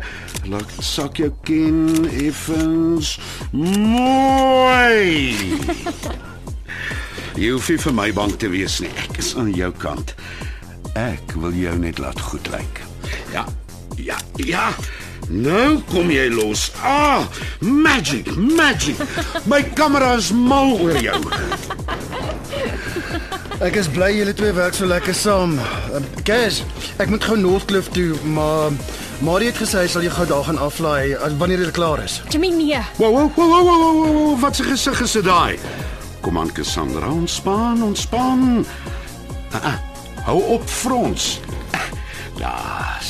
Laat sak jou kin effens. Mooi. Jy hoef nie vir my bang te wees nie. Ek is aan jou kant. Ek wil jou net laat goed lyk. Ja. Ja, ja. Nou kom jy los. Ah, magic, magic. My kamera is mal oor jou. Ek is bly julle twee werk so lekker saam. Uh, Cash, ek moet gou Northcliffe toe, maar Marie het gesê hy sal jou gou daar gaan aflaai as wanneer jy klaar is. Jimmy, nee. Wow, wow, wow, wow, wow, wow, wow. wat se gesig is dit daai? Kom aan Cassandra, ontspan, ontspan. Ah, ah, hou op frons. Ah, Ja,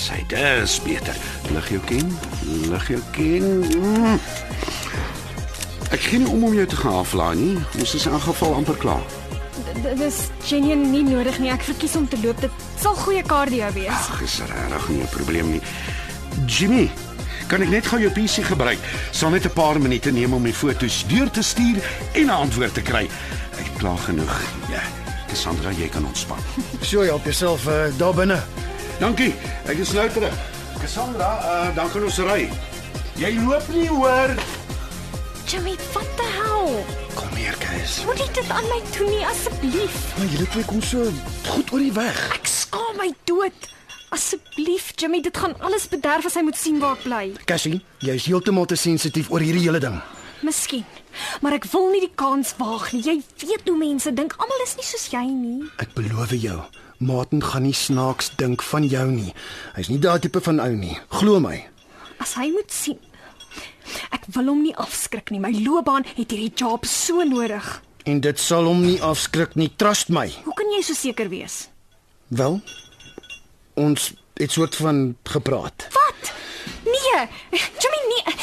sy dis beter. Lig jou kin, lig jou kin. Mm. Ek gee nie om om jou te gaan aflaai nie. Ons is in geval amper klaar. D- Dit is genuen nie nodig nie. Ek verkies om te loop. Dit sal goeie cardio wees. Ag, is regtig nie 'n probleem nie. Jimmy, kan ek net gou jou PC gebruik? Sal net 'n paar minute neem om die foto's deur te stuur en 'n antwoord te kry. Ek klaar genoeg. Ja, Cassandra, jy kan ontspan. Sure, help jouself uh, daar binne. Dankie. Ek is nou terug. Cassandra, uh, dan kan ons ry. Jy loop nie hoor. Jimmy, wat die hel? Kom hier, Cash. Moenie dit aan my doen nie asseblief. Maar julle twee kom so goed oor die weg. Ek skaam my dood. Asseblief, Jimmy, dit gaan alles bederf as hy moet sien waar ek bly. Cassie, jy's heeltemal te sensitief oor hierdie hele ding. Miskien. Maar ek wil nie die kans waag nie. Jy weet hoe mense dink. Almal is nie soos jy nie. Ek beloof jou, Martin gaan nie snaaks dink van jou nie. Hy's nie daai tipe van ou nie. Glo my. As hy moet sien. Ek wil hom nie afskrik nie. My loopbaan het hierdie job so nodig. En dit sal hom nie afskrik nie, trust my. Hoe kan jy so seker wees? Wel, ons het soort van gepraat. Wat? Nee, Jimmy nee.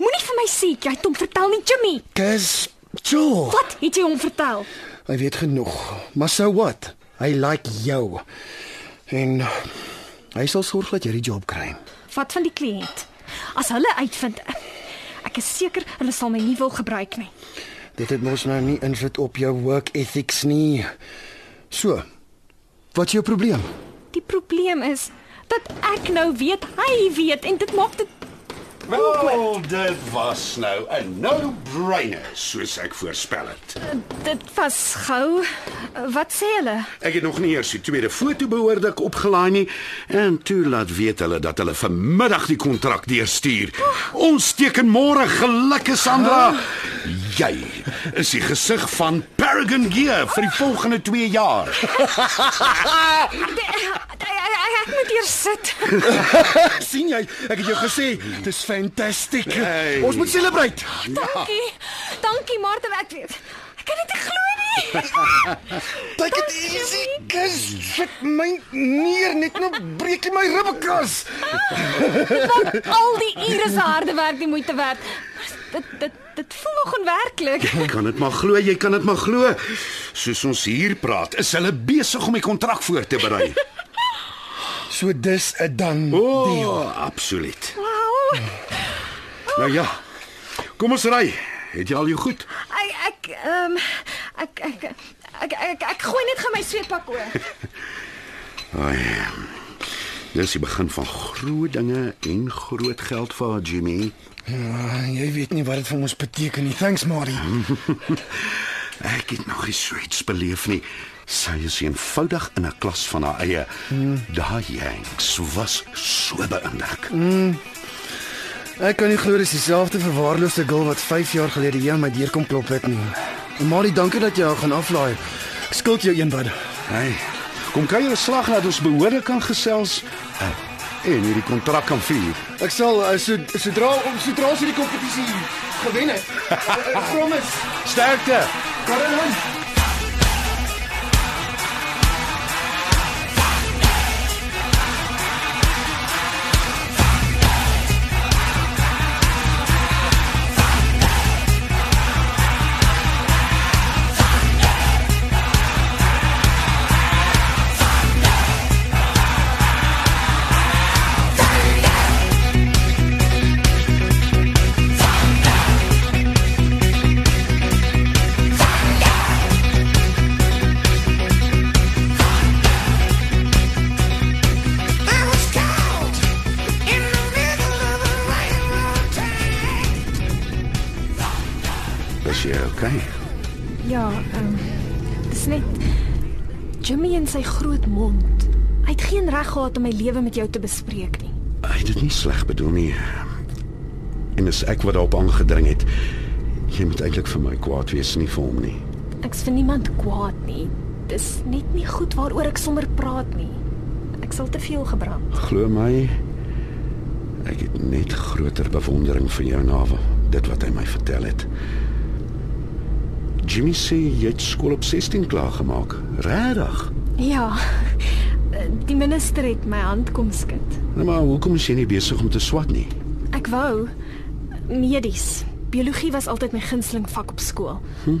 Moenie vir my sê jy het hom vertel nie, Jimmy. Kes, Joe. Wat het jy hom vertel? Hy weet genoeg. Maar so wat? Hy like jou. En hy sal sorg dat jy die job kry. Wat van die kliënt? As hulle uitvind ek is seker hulle sal my nie wil gebruik nie. Dit het mos nou nie invloed op jou work ethics nie. So. Wat is jou probleem? Die probleem is dat ek nou weet hy weet en dit maak dit Wel, dit was nou 'n no-brainer, soos ek voorspel het. dit was gou. Wat sê hulle? Ek het nog nie eers die tweede foto behoorlik opgelaai nie en toe laat weet hulle dat hulle vanmiddag die kontrak deurstuur. Ons teken môre gelukkige Sandra. Jy is die gesig van Paragon Gear vir die volgende 2 jaar. Hier sit. sien jy? Ek het jou gesê, dis fantasties. Hey. Ons moet celebrate. Dankie. Dankie Martha, ek weet. Ek kan dit nie glo nie. Take it easy, cuz shit my neer net nou breek jy my ribbekas. Want al die ure se harde werk die moeite werd. Dit dit dit voel nog onwerklik. Kan dit maar glo, jy kan dit maar glo. Soos ons hier praat, is hulle besig om die kontrak voor te berei. So dis 'n dan O, deal. oh, absoluut. Wow. Nou ja. Kom ons ry. Het jy al jou goed? Ek ek ehm ek ek ek ek ek gooi net gou my sweetpak oor. Ai. Dis die begin van groot dinge en groot geld vir Jimmy. Ja, jy weet nie wat dit vir ons beteken nie. Thanks, Marie. Ek het nog nie so iets beleef nie. Sy is eenvoudig in 'n klas van haar eie. Daai Yanks was so beïndruk. Ek kan nie glo dis dieselfde verwaarloosde girl wat 5 jaar gelede hier aan my deur kom klop het nie. En Marie, dankie dat jy haar gaan aflaai. Ek skuld jou een wat. Hey, kom kuier 'n slag dat ons behoorlik kan gesels uh, en hierdie kontrak kan vier. Ek sal uh, so sodra sodra ons hierdie kompetisie gewen het. Ek promise. Sterkte. Caroline. Ja, ehm dis net Jimmy en sy groot mond. Hy het geen reg gehad om my lewe met jou te bespreek nie. Hy het dit nie sleg bedoel nie. En dis ek wat daarop aangedring het. Jy moet eintlik vir my kwaad wees, nie vir hom nie. Ek's vir niemand kwaad nie. Dis net nie goed waaroor ek sommer praat nie. Ek sal te veel gebrand. Glo my, ek het net groter bewondering vir jou na dit wat hy my vertel het. Jimmy sê jy het skool op 16 klaar gemaak. Regtig? Ja. Die minister het my hand kom skud. Nou maar hoekom is jy nie besig om te swat nie? Ek wou medies. Biologie was altyd my gunsteling vak op skool. Hm?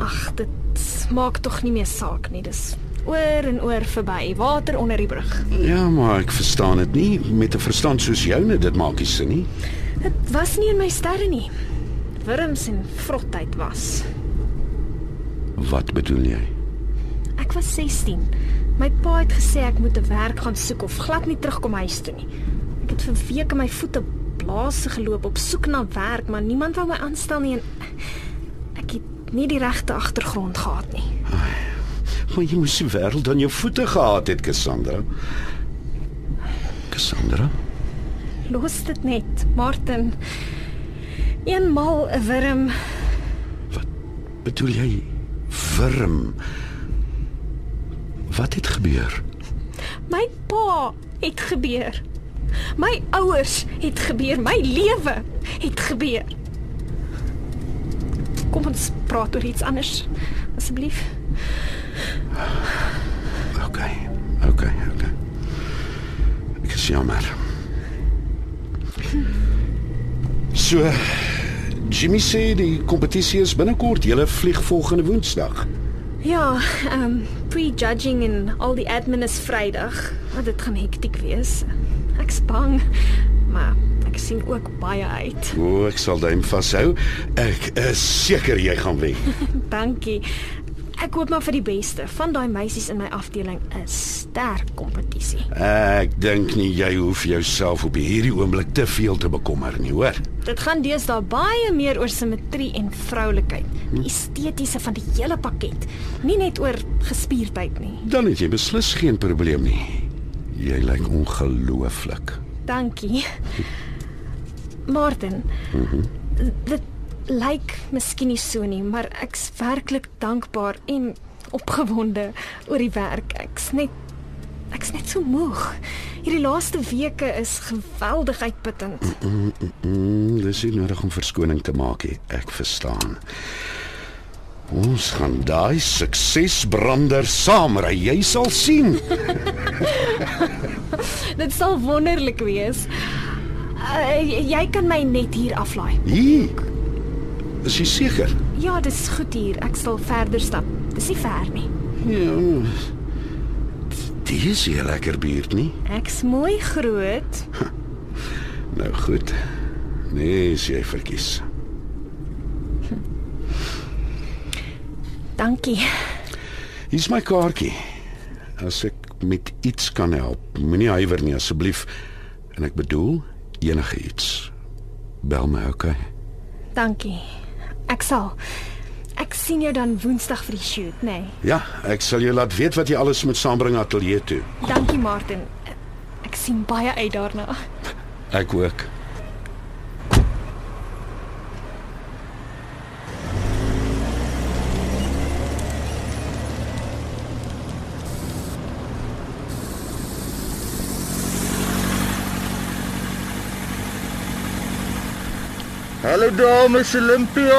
Ag, dit maak tog nie meer saak nie. Dis oor en oor verby, water onder die brug. Ja, maar ek verstaan dit nie met 'n verstand soos joune, dit maak nie sin nie. Dit was nie in my sterre nie. Wurms en vrotheid was. Wat bedoel jy? Ek was 16. My pa het gesê ek moet 'n werk gaan soek of glad nie terugkom huis toe nie. Ek het vir weke my voete blaas geloop op soek na werk, maar niemand wou my aanstel nie en ek het nie die regte agtergrond gehad nie. Maar jy moes die wêreld aan jou voete gehad het, Cassandra. Cassandra? Los dit net, Martin. Eenmal 'n wurm. Bedoel jy wurm? Wat het gebeur? My pa het gebeur. My ouers het gebeur. My lewe het gebeur. Kom ons praat oor iets anders asseblief. OK. OK, OK. Ek is jammer. So Jimmy sê die kompetisie is binnekort. Julle vlieg volgende Woensdag. Ja, ehm um, prejudging en al die admin is Vrydag. Maar dit gaan hektiek wees. Ek's bang, maar ek sien ook baie uit. O, ek sal duim vashou. Ek is seker jy gaan wen. Dankie. Ek hoop maar vir die beste. Van daai meisies in my afdeling is sterk kompetisie. Ek dink nie jy hoef jouself op hierdie oomblik te veel te bekommer nie, hoor. Dit gaan deesdae baie meer oor simmetrie en vroulikheid. Die estetiese van die hele pakket, nie net oor gespierdheid nie. Dan het jy beslis geen probleem nie. Jy lyk ongelooflik. Dankie. Martin. Dit lyk miskien nie so nie, maar ek's werklik dankbaar en opgewonde oor die werk. Ek's net ek's net so moeg. Hierdie laaste weke is geweldig uitputtend. Mm, dis nie nodig om verskoning te maak nie. Ek verstaan. Ons gaan daai suksesbrander saamry. Jy sal sien. Dit sal wonderlik wees. Uh, jy kan my net hier aflaai. Hier. Is jy seker? Ja, dis goed hier. Ek sal verder stap. Dis nie ver nie. Ja. Dit is 'n lekker buurt nie. Ek's mooi groot. Nou goed. Nee, as jy verkies. Dankie. Hier's my kaartjie. As ek met iets kan help, moenie huiwer nie asseblief. En ek bedoel enige iets. Bel my, okay? Dankie. Ek sal. Ek sien jou dan Woensdag vir die shoot, nê? Nee. Ja, ek sal jou laat weet wat jy alles moet saambring ateljee toe. Dankie Martin. Ek sien baie uit daarna. Ek ook. Hallo dames Olympia.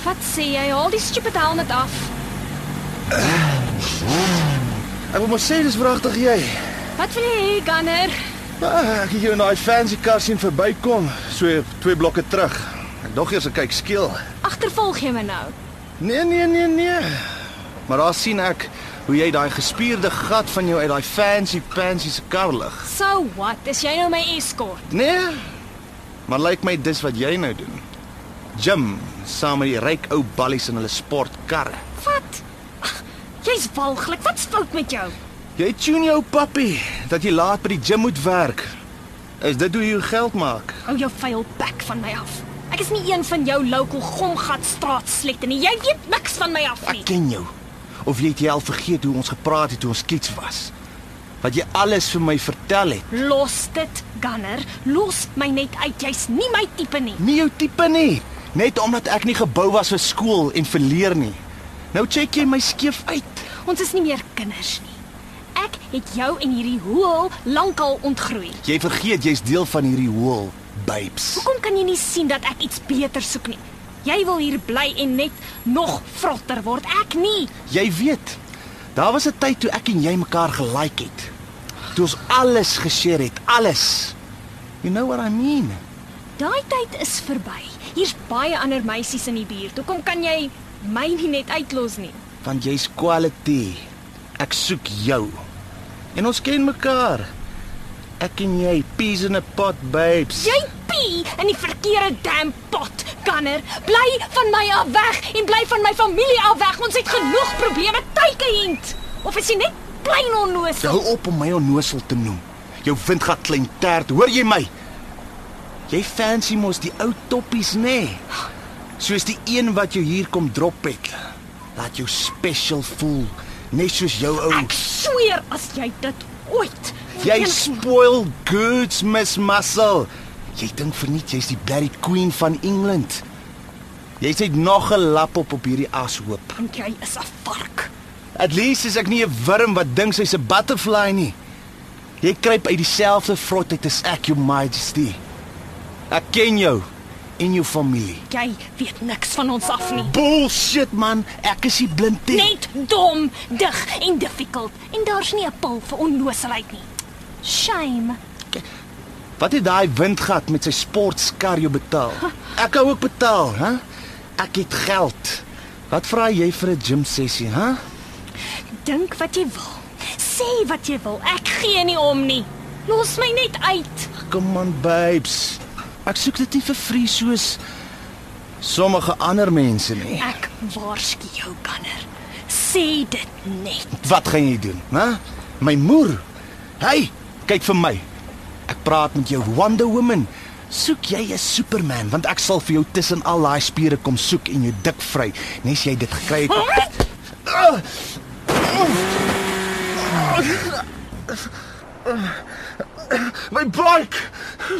Wat sê jy? Haal die stupid helmet af. Ek wil maar sê dis wragtig jy. Wat wil jy hê, Gunner? Ah, ek het jou in daai fancy kar sien verbykom, so twee blokke terug. Ek dog eers ek kyk skiel. Agtervolg jy my nou? Nee, nee, nee, nee. Maar daar sien ek hoe jy daai gespierde gat van jou uit daai fancy fancy se kar lig. So what? Is jy nou my escort? Nee. Maar lyk my dis wat jy nou doen. Jim, saam met die ryk ou ballies in hulle sportkarre. Wat? Jy's walglik. Wat's fout met jou? Jy tune jou pappie dat jy laat by die gym moet werk. Is dit hoe jy jou geld maak? Hou jou vuil bek van my af. Ek is nie een van jou local gomgat straatslette nie. Jy weet niks van my af nie. Ek ken jou. Of jy het jy al vergeet hoe ons gepraat het toe ons kids was? Wat jy alles vir my vertel het. Los dit, Gunner. Los my net uit. Jy's nie my tipe nie. Nie jou tipe nie. Net omdat ek nie gebou was vir skool en vir leer nie. Nou check jy my skeef uit. Ons is nie meer kinders nie. Ek het jou en hierdie hoel lankal ontgroei. Jy vergeet jy's deel van hierdie hoel, babes. Hoekom kan jy nie sien dat ek iets beter soek nie? Jy wil hier bly en net nog vrotter word. Ek nie. Jy weet, daar was 'n tyd toe ek en jy mekaar gelike het. Toe ons alles geshare het, alles. You know what I mean? Daai tyd is verby. Hier's baie ander meisies in die buurt. Hoekom kan jy my nie net uitlos nie? Want jy's quality. Ek soek jou. En ons ken mekaar. Ek en jy, peas in a pot, babes. Jy pie in die verkeerde damn pot, Gunner. Bly van my af weg en bly van my familie af weg. Ons het genoeg probleme hint. Of is jy net klein onnoosel? Hou op om my onnosel te noem. Jou windgat klein tert, hoor jy my? Jy fancy mos die ou toppies, nê? Nee. Soos die een wat jou hier kom drop het. Laat jou special voel, net soos jou ou. Ek sweer as jy dit ooit. Jy spoil goods, Miss Muscle. Jy dink verniet jy's die Berry Queen van Engeland. Jy sê nog 'n lap op op hierdie ashoop. en jy is 'n vark. At least is ek nie 'n wurm wat dink sy's 'n butterfly nie. Jy kruip uit dieselfde vrot uit as ek, Your Majesty. Ek ken jou en jou familie. Jy weet niks van ons af nie. Bullshit man, ek is nie blind nie. Net dom, dig en difficult en daar's nie 'n pil vir onnoosheid nie. Shame. Wat het daai windgat met sy sportskar jou betaal? Ek hou ook betaal, hè? Ek het geld. Wat vra jy vir 'n gym sessie, hè? Dink wat jy wil. Sê wat jy wil. Ek gee nie om nie. Los my net uit. Kom on, babes. Ek soek dit nie vir free soos sommige ander mense nie. Ek waarsku jou, Kanner. Sê dit net. Wat gaan jy doen, hè? My moer. Hey, kyk vir my. Ek praat met jou Wonder Woman. Soek jy 'n Superman want ek sal vir jou tussen al daai spiere kom soek en jou dik vry, nes jy dit gekry het. My bike.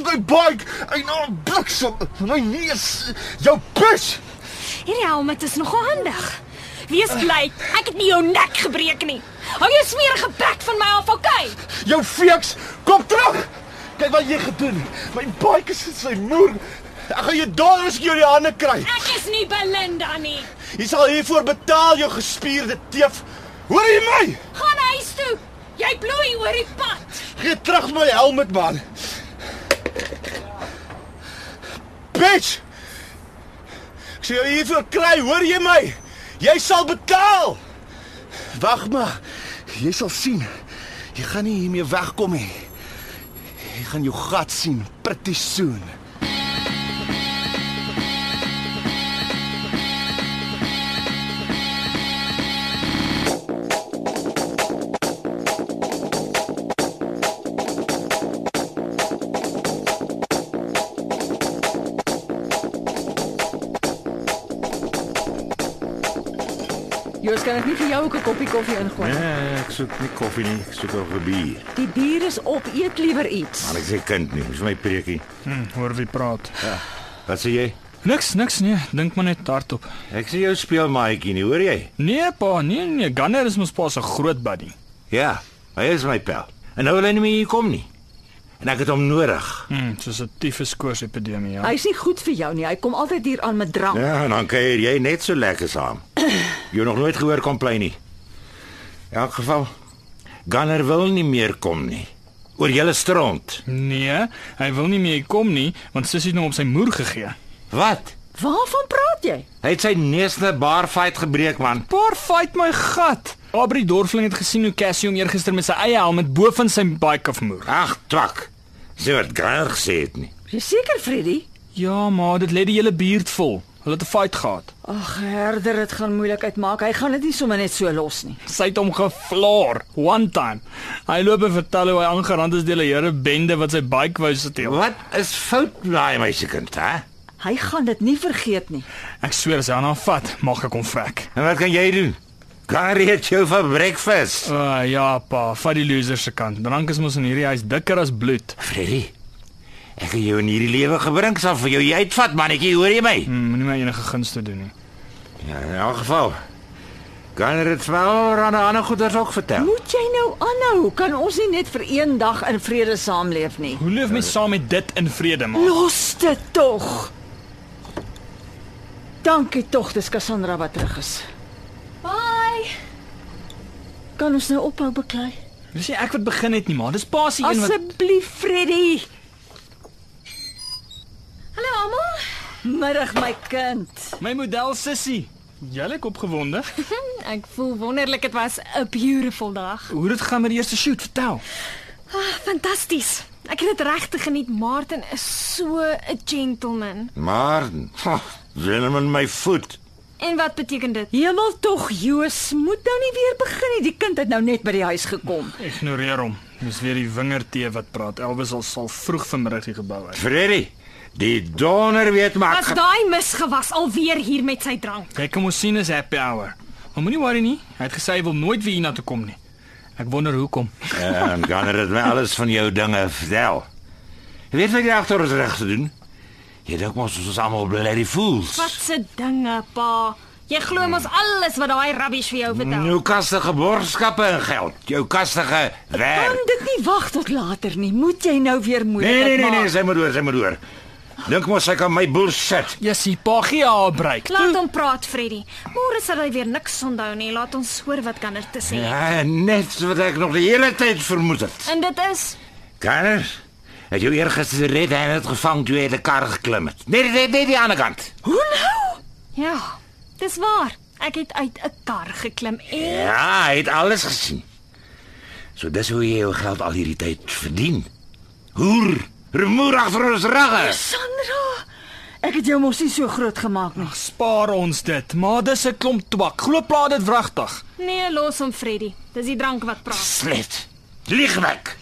My bike. Hy nou bliksem. My neus. Jou pus. Hierdie helmet is nogal handig. Wees bly, ek het nie jou nek gebreek nie. Hou jou smerige bek van my af, okay? Jou feeks, kom terug. Kyk wat jy gedoen. My bike is in sy moer. Ek gaan jou dollars in jou hande kry. Ek is nie Belinda nie. Jy sal hiervoor betaal, jou gespierde teef. Hoor jy my? Gaan huis toe. Jy bloei oor die pad. Gee terug my helmet man. Bitch. Ek sê jou hiervoor kry, hoor jy my? Jy sal betaal. Wag maar. Jy sal sien. Jy gaan nie hiermee wegkom nie. Jy gaan jou gat sien pretty soon. Ek nie vir jou ook 'n koppie koffie ingooi? Nee, ek soek nie koffie nie, ek soek 'n bier. Die bier is op, eet liewer iets. Maar ek sê kind nie, dis my preekie. Hm, hoor wie praat. Wat sê jy? Niks, niks nee, dink maar net hardop. Ek sê jou speel maatjie nie, hoor jy? Nee pa, nee nee, Gunner is mos pa se groot buddy. Ja, hy is my pel. En nou wil hy nie meer hier kom nie. En ek het hom nodig. Hm, soos 'n tiefes koors epidemie ja. Hy's nie goed vir jou nie. Hy kom altyd hier aan met drank. Ja, en dan kuier jy net so lekker saam. Jy nog nooit gehoor komplei nie. In elk geval, Gunner wil nie meer kom nie. Oor julle stront. Nee, hy wil nie meer hier kom nie, want sussie het hom op sy moer gegee. Wat? Waarvan praat jy? Hy het sy neusne bar fight gebreek man. Paar fight my gat. Aubrey Dorfling het gesien hoe Cassie hom eergister met sy eie helm bo van sy bike afmoer. Ag, twak. Sy het Gunner gesê het nie. Jy seker, Freddy? Ja, maar dit lê die hele buurt vol. Hulle het 'n fight gehad. Ag, herder, dit gaan moeilikheid maak. Hy gaan dit nie sommer net so los nie. Sy het hom gefloor one time. Hy loop en vertel hoe hy aangerand is deur 'n hele bende wat sy bike wou steel. Wat is fout daai meisiekind, hè? Hy gaan dit nie vergeet nie. Ek sweer as hy aan haar vat, mag ek hom vrek. En wat kan jy doen? Gunner eet jou vir breakfast. Uh, ja, pa, vat die loser se kant. Drank is mos in hierdie huis dikker as bloed. Freddy. Ek het jou in hierdie lewe gebring, sal vir jou jy uitvat, mannetjie, hoor jy my? Hm, Moenie my enige guns te doen nie. Ja, in elk geval. Gunner het wel aan 'n ander goeders ook vertel. Moet jy nou aanhou? Kan ons nie net vir een dag in vrede saamleef nie? Hoe leef mens saam met dit in vrede, ma? Los dit tog. Dankie tog, dis Cassandra wat terug is. Kan ons nou ophou beklei? Dis nie ek wat begin het nie, ma. Dis pa se een wat Asseblief, Freddy. Hallo almal. Middag my kind. my model sussie. Jy lyk opgewonde. Ek voel wonderlik dit was 'n beautiful dag. Hoe het dit gaan met die eerste shoot? Vertel. Ah, fantasties. Ek het dit regtig geniet. Martin is so 'n gentleman. Maar, wen in my voet. En wat beteken dit? Hemel tog, Joos, moet nou nie weer begin nie. Die kind het nou net by die huis gekom. Ignoreer hom. Dis weer die wingertee wat praat. Elwes sal sal vroeg vanmiddag die gebou uit. Freddy, die donder weet maar. As daai misgewas alweer hier met sy drank. Kyk kom ons sien is happy hour. Maar moenie worry nie. Hy het gesê hy wil nooit weer hiernatoe kom nie. Ek wonder hoekom. En Gunner het my alles van jou dinge vertel. Jy weet wat jy agter ons reg te doen? Jy dink mos ons is almal bloody fools. Wat se dinge, pa? Jy glo mos alles wat daai rubbish vir jou vertel. Nou kastige borgskappe en geld. Jou kastige Kan werk. dit nie wag tot later nie. Moet jy nou weer moeilik Nee nee nee nee, maak? sy moet oor, sy moet oor. Dink mos sy kan my bullshit. Jessie, pa gee haar 'n breek. Laat hom praat, Freddy. Môre sal hy weer niks onthou nie. Laat ons hoor wat kan er te sê. Ja, net wat ek nog die hele tyd vermoed het. En dit is Gunner, het jou eergister red en het gevang toe jy uit die kar geklim het. Nee, nee, nee, die ander kant. Hoe nou? ja, dis waar. Ek het uit 'n kar geklim en Ja, hy het alles gesien. So dis hoe jy jou geld al hierdie tyd verdien. Hoer, remoer agter ons rugge. Sandra, ek het jou mos nie so groot gemaak nie. Spaar ons dit, maar dis 'n klomp twak. Glo plaat dit wragtig. nee, los hom, Freddy. Dis die drank wat praat. Slet. Liegwek.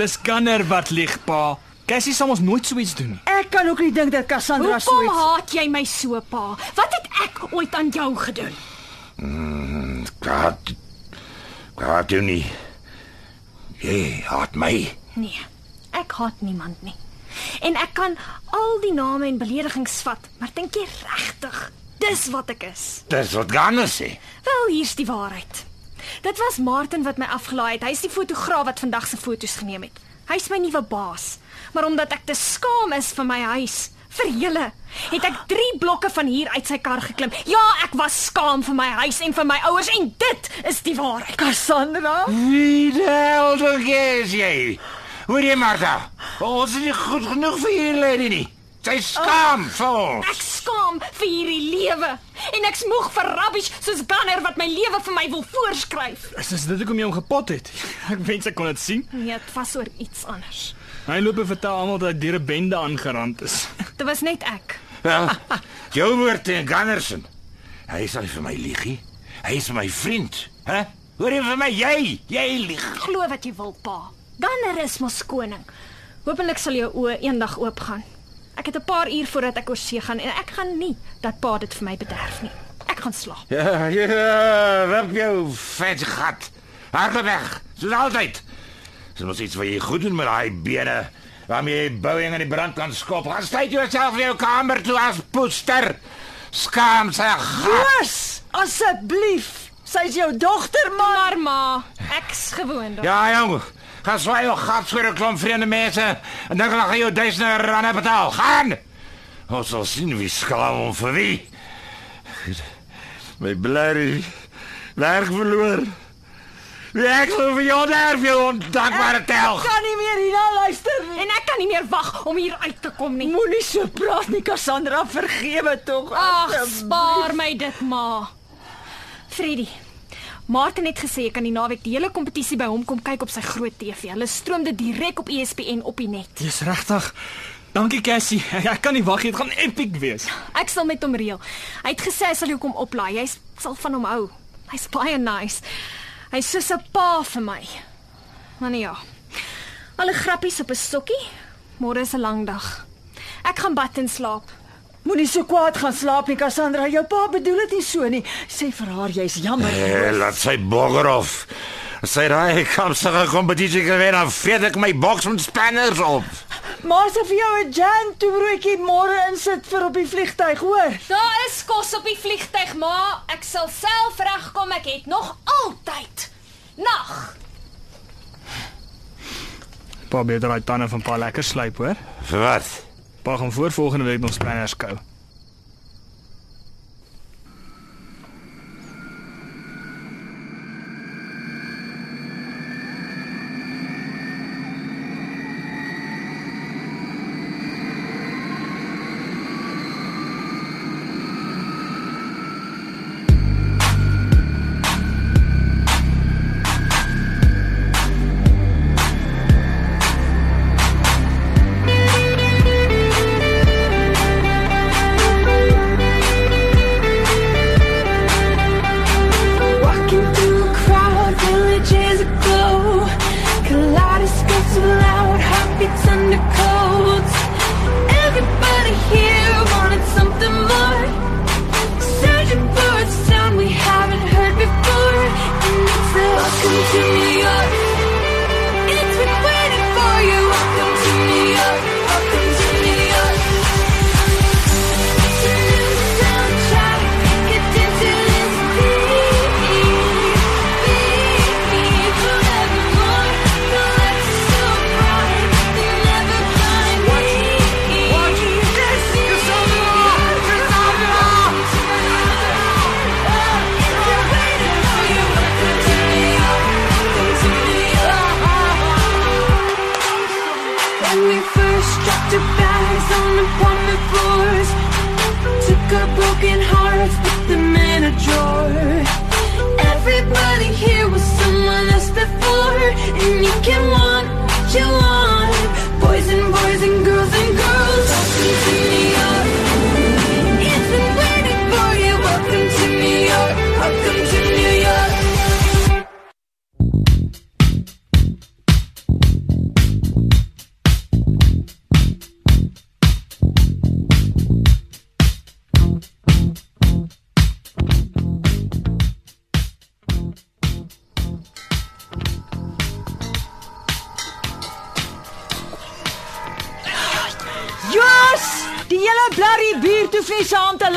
Dis Gunner wat lieg, pa. Cassie sal ons nooit so iets doen nie. Ek kan ook nie dink dat Cassandra so Hoekom iets haat jy my so, pa? Wat het ek ooit aan jou gedoen? Praat. Praat jy nie. Jy haat my. Nee, ek haat niemand nie. En ek kan al die name en beledigings vat, maar dink jy regtig dis wat ek is? Dis wat Gunner sê. Wel, hier's die waarheid. Dit was Martin wat my afgelaai het. Hy's die fotograaf wat vandag se foto's geneem het. Hy's my nuwe baas. Maar omdat ek te skaam is vir my huis, vir julle, het ek 3 blokke van hier uit sy kar geklim. Ja, ek was skaam vir my huis en vir my ouers en dit is die waarheid. Cassandra? Wie die hel dink jy is jy? Hoor jy Martha? Ons is nie goed genoeg vir hierdie lady nie. Sy skaam vir ons. Ek skaam vir hierdie lewe en ek's moeg vir rubbish soos Gunner wat my lewe vir my wil voorskryf. Is dis dit hoekom jy hom gepot het? Ek wens ek kon dit sien. Nee, dit was oor iets anders. Hy loop en vertel almal dat hy deur 'n bende aangerand is. Dit was net ek. Wel, jou woord en Gunnerson. Hy is al vir my liegie. Hy is my vriend, hè? Hoor jy vir my jy? Jy lieg. Glo wat jy wil, pa. Gunner is mos koning. Hoopelik sal jou oë eendag oopgaan. Ek het 'n paar uur voordat ek oor see gaan en ek gaan nie dat pa dit vir my bederf nie. Ek gaan slaap. Ja, ja, rap jou vet gat. Hardloop weg, soos altyd. Dis mos iets wat jy goed doen met daai bene. Waarmee jy Boeing in die brand kan skop. Gaan sluit jouself in jou kamer toe as poester. Skaam gat. Boos, asseblief. Sy's jou dogter, man. Maar ma, ek's gewoond daaraan. Ja, jong. Gaan swaai jou gat vir 'n klomp vreemde mense en dan gaan jy jou duisende rande betaal. Gaan. Ons sal sien wie skaam hom vir wie. My blerrie werk verloor. Ek sou vir jou vir jou ondankbare tel. kan nie meer hierna luister nie. En ek kan nie meer wag om hier uit te kom nie. Moenie so praat nie, Cassandra. Vergewe tog. Ag, spaar my dit, ma. Freddy. Martin het gesê ek kan die naweek die hele kompetisie by hom kom kyk op sy groot TV. Hulle stroom dit direk op ESPN op die net. Dis regtig. Dankie Cassie. Ek, kan nie wag nie. Dit gaan epic wees. Ek sal met hom reël. Hy het gesê hy sal jou kom oplaai. Hy sal van hom hou. Hy's baie nice. Hy's soos 'n pa vir my. Maar nee ja. Alle grappies op 'n stokkie. Môre is 'n lang dag. Ek gaan bad en slaap. Moenie so kwaad gaan slaap nie, Cassandra. Jou pa bedoel dit nie so nie. Sê vir haar jy's jammer. Hey, laat sy bogger af. Sy raai kom sy kompetisie gewen dan vet ek my boks met spanners op. Maar sy vir jou 'n jam toebroodjie môre insit vir op die vliegtyg, hoor. Daar is kos op die vliegtyg, ma. Ek sal self regkom. Ek het nog altyd. Nag. Pa beter daai tande van pa lekker slyp, hoor. Vir wat? Pa gaan voor volgende week nog spanners kou.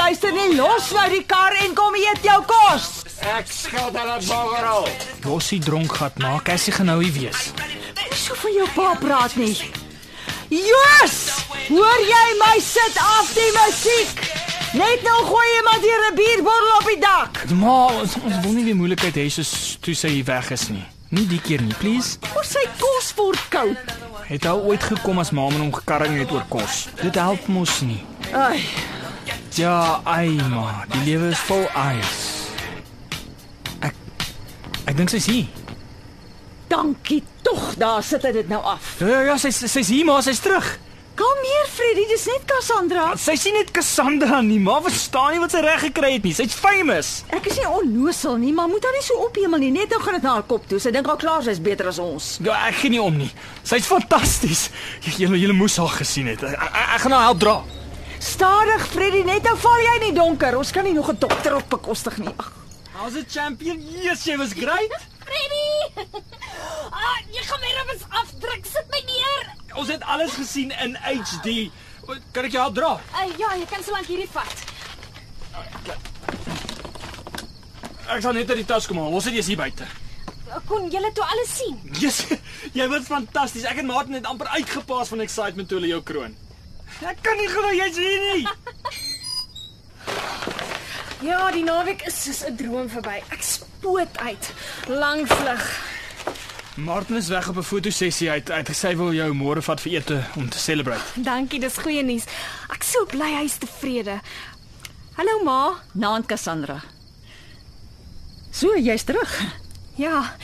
Luister nie. Los nou die kar en kom eet jou kos. Ek skuld hulle boggerol. Rossie dronk gat na, Cassie gaan nou hier wees. So van jou pa praat nie. Jos! Hoor jy my sit af die musiek? Net nou gooi jy maar 'n bierbottel op die dak. Maar ons, ons wil nie weer moeilikheid hê soos toe sy hier weg is nie. Nie die keer nie, please. Ons sy kos word koud. Het al ooit gekom as ma met hom gekarring het oor kos. Dit help mos nie. Ai, Ja, ai ma, die lewe is vol ys. Ek ek dink sy's hier. dankie tog. Daar sit hy dit nou af. Ja, ja, ja sy's sy's hier, maar sy's terug. Kalmeer Freddy, dis net Cassandra. Sy sien net Cassandra nie, maar verstaan nie wat sy reg gekry het nie. Sy's famous. Ek is nie onnosel nie, maar moet haar nie so ophemel nie. Net nou gaan dit na haar kop toe. Sy dink al klaar sy's beter as ons. Ja, ek gee nie om nie. Sy's fantasties. J- Julle julle moes haar gesien het. Ek, ek, ek gaan haar help dra. Stadig Freddy, net nou val jy in die donker. Ons kan nie nog 'n dokter op bekostig nie. Ag, How's it champion? Yes, jy was great. Freddy! Ah, jy gaan my ribbons afdruk. Sit my neer. Ons het alles gesien in HD. Kan ek jou help dra? Uh, ja, jy kan so lank hierdie vat. Ek sal net uit die tas kom haal. Ons sit eers hier buite. Kon julle toe alles sien? Yes, jy was fantasties. Ek en Martin het amper uitgepaas van excitement toe hulle jou kroon. Ek kan nie glo jy's hier nie. Ja, die naweek is soos 'n droom verby. Ek spoot uit. Lang vlug. Martin is weg op 'n fotosessie uit. Hy het gesê hy wil jou môre vat vir ete om te celebrate. Dankie, dis goeie nuus. Ek sou bly hy's tevrede. Hallo ma. naand Cassandra. So, jy's terug. Ja.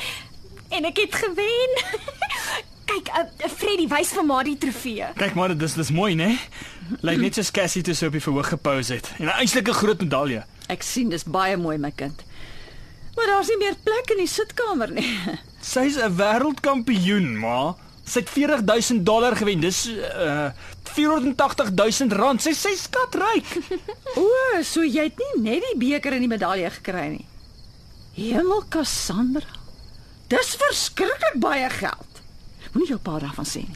En ek het gewen. Kyk, uh, Freddy wys vir ma die trofee. Kyk maar, dis dis mooi, né? Lyk net soos Cassie toe sy op die verhoog gepose het. En 'n eintlike groot medalje. Ek sien dis baie mooi my kind. Maar daar's nie meer plek in die sitkamer nie. Sy's 'n wêreldkampioen, ma. Sy het 40000 dollar gewen. Dis uh 480000 rand. Sy sy skatryk. O, so jy het nie net die beker en die medalje gekry nie. Hemel Cassandra. Dis verskriklik baie geld. Moenie jou pa daarvan sê nie.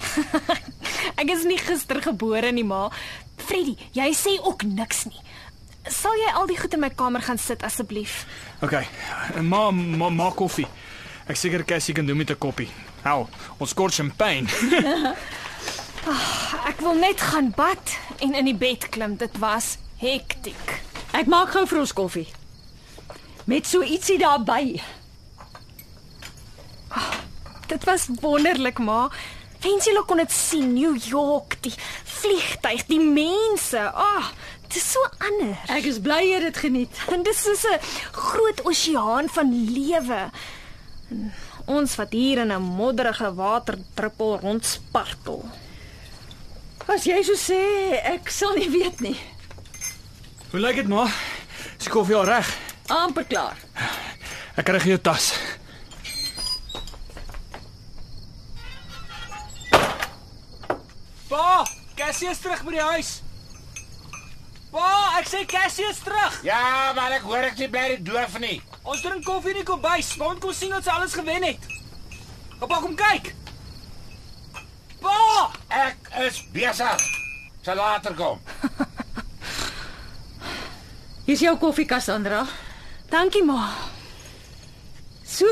Ek is nie gister gebore nie, ma. Freddy, jy sê ook niks nie. Sal jy al die goed in my kamer gaan sit asseblief? OK. Ma ma maak koffie. Ek seker Cassie kan doen met 'n koppie. Hou, ons kort champagne. Ek wil net gaan bad en in die bed klim. Dit was hektiek. Ek maak gou vir ons koffie. Met so ietsie daarbey. Dit was wonderlik, ma. Wens julle kon dit sien, New York, die vliegtyg, die mense. Ag, oh, dit is so anders. Ek is bly jy het dit geniet. En dis soos 'n groot oseaan van lewe. Ons wat hier in 'n modderige waterdruppel rondspartel. As jy so sê, ek sal nie weet nie. Hoe lyk dit, ma? Is die koffie al reg? amper klaar. Ek kry jou tas. Pa, Cassie is terug by die huis. Pa, ek sê Cassie is terug. Ja, maar ek hoor ek jy bly nie doof nie. Ons drink koffie in die kombuis. Want kom sien wat sy alles gewen het. Pappa, kom kyk. Pa! Ek is besig. Sal later kom. Hier's jou koffie Cassandra. Dankie, ma. So.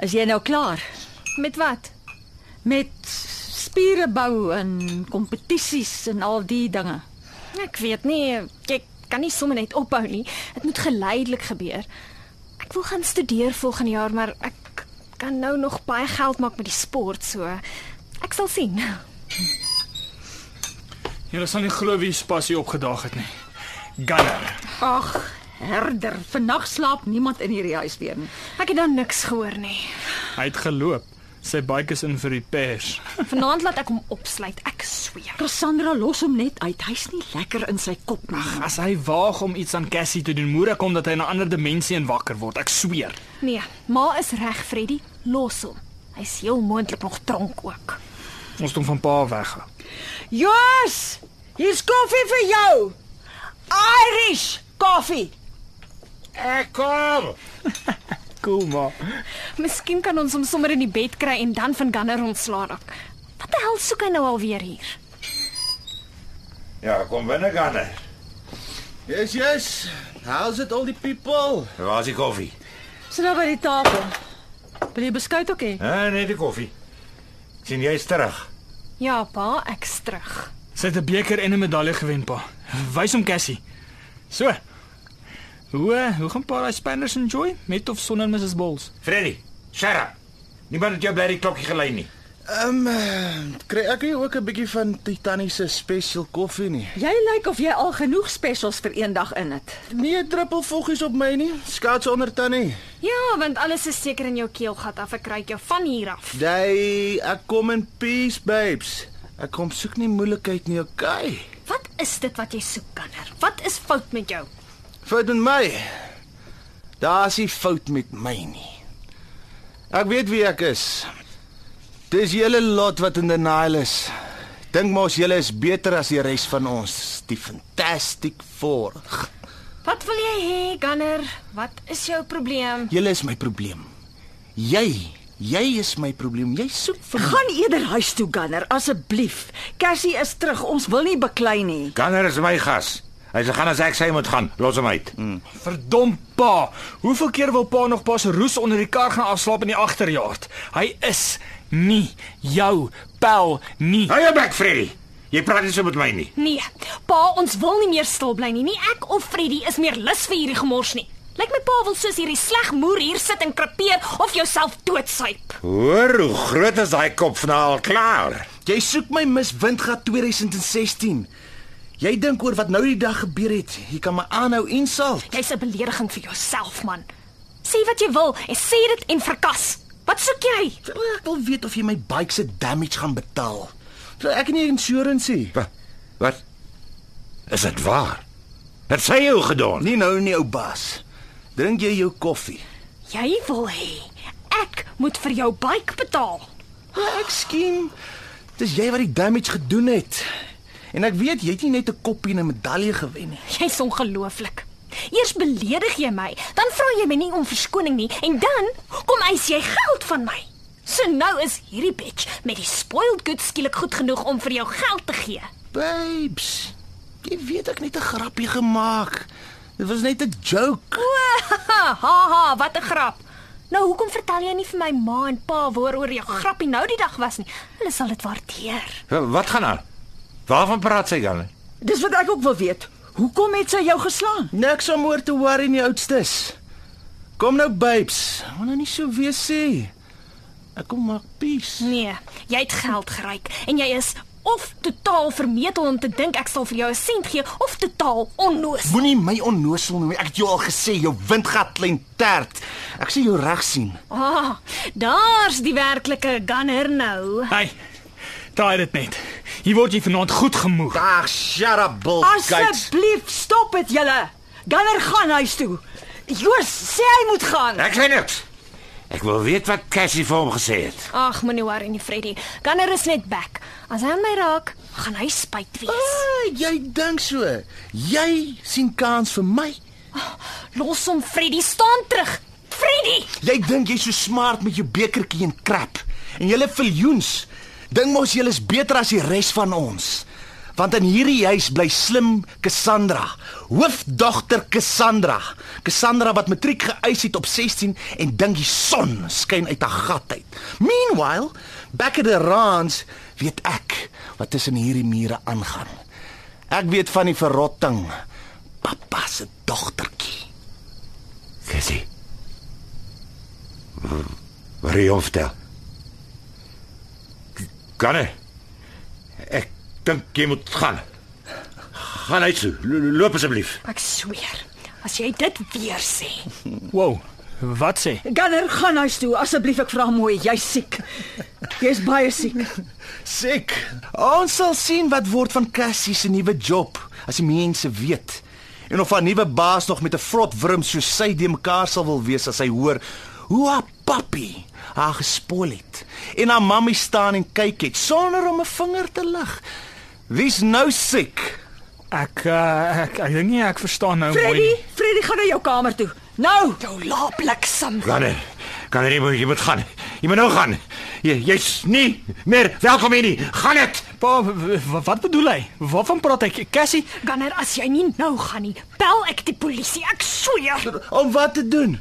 Is jy nou klaar Met wat? met spiere bou en kompetisies en al die dinge? Ek weet nie, ek kan nie sommer net ophou nie. Dit moet geleidelik gebeur. Ek wil gaan studeer volgende jaar, maar ek kan nou nog baie geld maak met die sport, so ek sal sien. Jy sal nie glo wie se passie opgedaag het nie. Gunner. Ag, herder. Vannag slaap niemand in hierdie huis weer nie. Ek het dan niks gehoor nie. Hy het geloop. Sy bike is in vir repairs. Vanaand laat ek hom opsluit. Ek sweer. Cassandra los hom net uit. Hy's nie lekker in sy kop nie. As hy waag om iets aan Cassie te doen, moer ek hom dat hy in 'n ander dimensie en wakker word. Ek sweer. Nee, ma is reg, Freddy. Los hom. Hy's heel moontlik nog dronk ook. Ons hom van pa weg. Joos! Hier's koffie vir jou. Irish koffie. Ek kom. Cool maar. Miskien kan ons hom sommer in die bed kry en dan van Gunner ontslaan raak. Wat die hel soek hy nou alweer hier? Ja, kom binne gaan. Yes, yes. How's it all the people? Waar is die koffie? Sit nou by die tafel. Wil jy beskuit ook hê? Ah, nee, die koffie. sien jy's terug. Ja, pa, ek's terug. Sy het 'n beker en 'n medalje gewen, pa. Wys hom Cassie. So. Hoe eh, hoe gaan pa daai Spanners enjoy met of sonder Mrs Balls? Freddy, shut up. Niemand het jou bly die klokkie gelei nie. Ehm, um, kry ek nie ook 'n bietjie van Titanic se special koffie nie? Jy lyk of jy al genoeg specials vir een dag in het. Nee, druppel voggies op my nie. Skats onder tannie. Ja, want alles is seker in jou keelgat af. Ek kry jou van hier af. Jy, ek kom in peace, babes. Ek kom soek nie moeilikheid nie, okay? Wat is dit wat jy soek, Gunner? Wat is fout met jou? Fout met my. Daar's nie fout met my nie. Ek weet wie ek is. Dis julle lot wat in denial is. Dink mos julle is beter as die res van ons, die Fantastic Four. Wat wil jy hê, Gunner? Wat is jou probleem? Julle is my probleem. Jy, jy is my probleem. Jy soek vir my. Gaan eerder huis toe, Gunner, asseblief. Cassie is terug. Ons wil nie beklei nie. Ganner is my gas. Hy sê gaan as ek sê moet gaan. Los hom uit. Mm. Verdom pa. Hoeveel keer wil pa nog pa se roes onder die kar gaan afslaap in die agterjaard? Hy is nie jou pel nie. Hou jou bek, Freddy. Jy praat nie so met my nie. Nee, pa, ons wil nie meer stil bly nie. Nie ek of Freddy is meer lus vir hierdie gemors nie. Lyk my pa wil soos hierdie sleg moer hier sit en krapeer of jouself doodsuip. Hoor hoe groot is daai kop van haar al klaar. Jy soek my Miss Windgat 2016. Jy dink oor wat nou die dag gebeur het. Jy kan my aanhou insult. Jy's 'n belediging vir jouself, man. Sê wat jy wil en sê dit en verkas. Wat soek jy? Ek wil weet of jy my bike se damage gaan betaal. So ek het nie insuransie. Wat? Wat? Is dit waar? Het sy jou gedoen? Nie nou nie, ou baas. Drink jy jou koffie? Jy wil hê ek moet vir jou bike betaal. Ek skiem. Dis jy wat die damage gedoen het. En ek weet jy het nie net 'n koppie en 'n medalje gewen nie. Jy's ongelooflik. Eers beledig jy my, dan vra jy my nie om verskoning nie en dan kom eis jy geld van my. So nou is hierdie bitch met die spoiled goods skielik goed genoeg om vir jou geld te gee. Babes, jy weet ek het 'n grappie gemaak. Dit was net 'n joke. Ha ha, wat 'n grap. Nou hoekom vertel jy nie vir my ma en pa waaroor jou grappie nou die dag was nie? Hulle sal dit waardeer. Wat gaan aan? Waarvan praat sy dan? Dis wat ek ook wil weet. Hoekom het sy jou geslaan? Niks om oor te worry nie, oudstes. Kom nou, babes. Moet nou nie so wees sê. Ek kom maak peace. Nee, jy het geld geryk en jy is of totaal vermetel om te dink ek sal vir jou 'n sent gee of totaal onnoos. Moenie my onnosel noem. nie. Ek het jou al gesê jou windgat klein tert. Ek sien jou reg sien. Ah, daar's die werklike gunner nou. Hey. Daai dit net. Hier word jy vanaand goed gemoeg. Ag, shut up, Bill. Asseblief, stop dit julle. Gunner gaan huis toe. Joos, sê hy moet gaan. Ek sê niks. Ek wil weet wat Cassie vir hom gesê het. Ag, moenie worry nie, Freddy. Gunner is net back. As hy aan my raak, gaan hy spyt wees. Ah, jy dink so. Jy sien kans vir my. Los hom, Freddy, staan terug. Freddy! Jy dink jy's so smart met jou bekertjie en krap. En julle viljoens dink mos julle is beter as die res van ons. Want in hierdie huis bly slim Cassandra, hoofdogter Cassandra. Cassandra wat matriek geëis het op 16 en dink die son skyn uit haar gat uit. Meanwhile, back at the ranch weet ek wat tussen hierdie mure aangaan. Ek weet van die verrotting. Pappa se dogtertjie. Cassie. Wat het jy hom vertel? Ganne. Ek dink jy moet gaan. Gaan uit Loop asseblief. Ek sweer. as jy dit weer sê. Wow. Wat sê? Gunner, gaan huis toe asseblief, ek vra mooi, jy's siek. Jy's baie siek. Siek. Ons sal sien wat word van Cassie se nuwe job as die mense weet. En of haar nuwe baas nog met 'n vrot wurm soos sy de mekaar sal wil wees as hy hoor hoe haar papi haar gespoil het en haar mammie staan en kyk het sonder om 'n vinger te lig. Wie's nou siek? Ek uh, ek ek dink nie ek verstaan nou Freddy, mooi. Freddy gaan na jou kamer toe. Nou. Jou laabliksem. Wanneer? Kan jy moet jy moet gaan. Jy moet nou gaan. Jy jy's nie meer welkom hier nie. Gaan dit. Pa, wat bedoel hy? Waarvan praat hy? Cassie, Gunner, as jy nie nou gaan nie, bel ek die polisie. Ek sweer. Om wat te doen?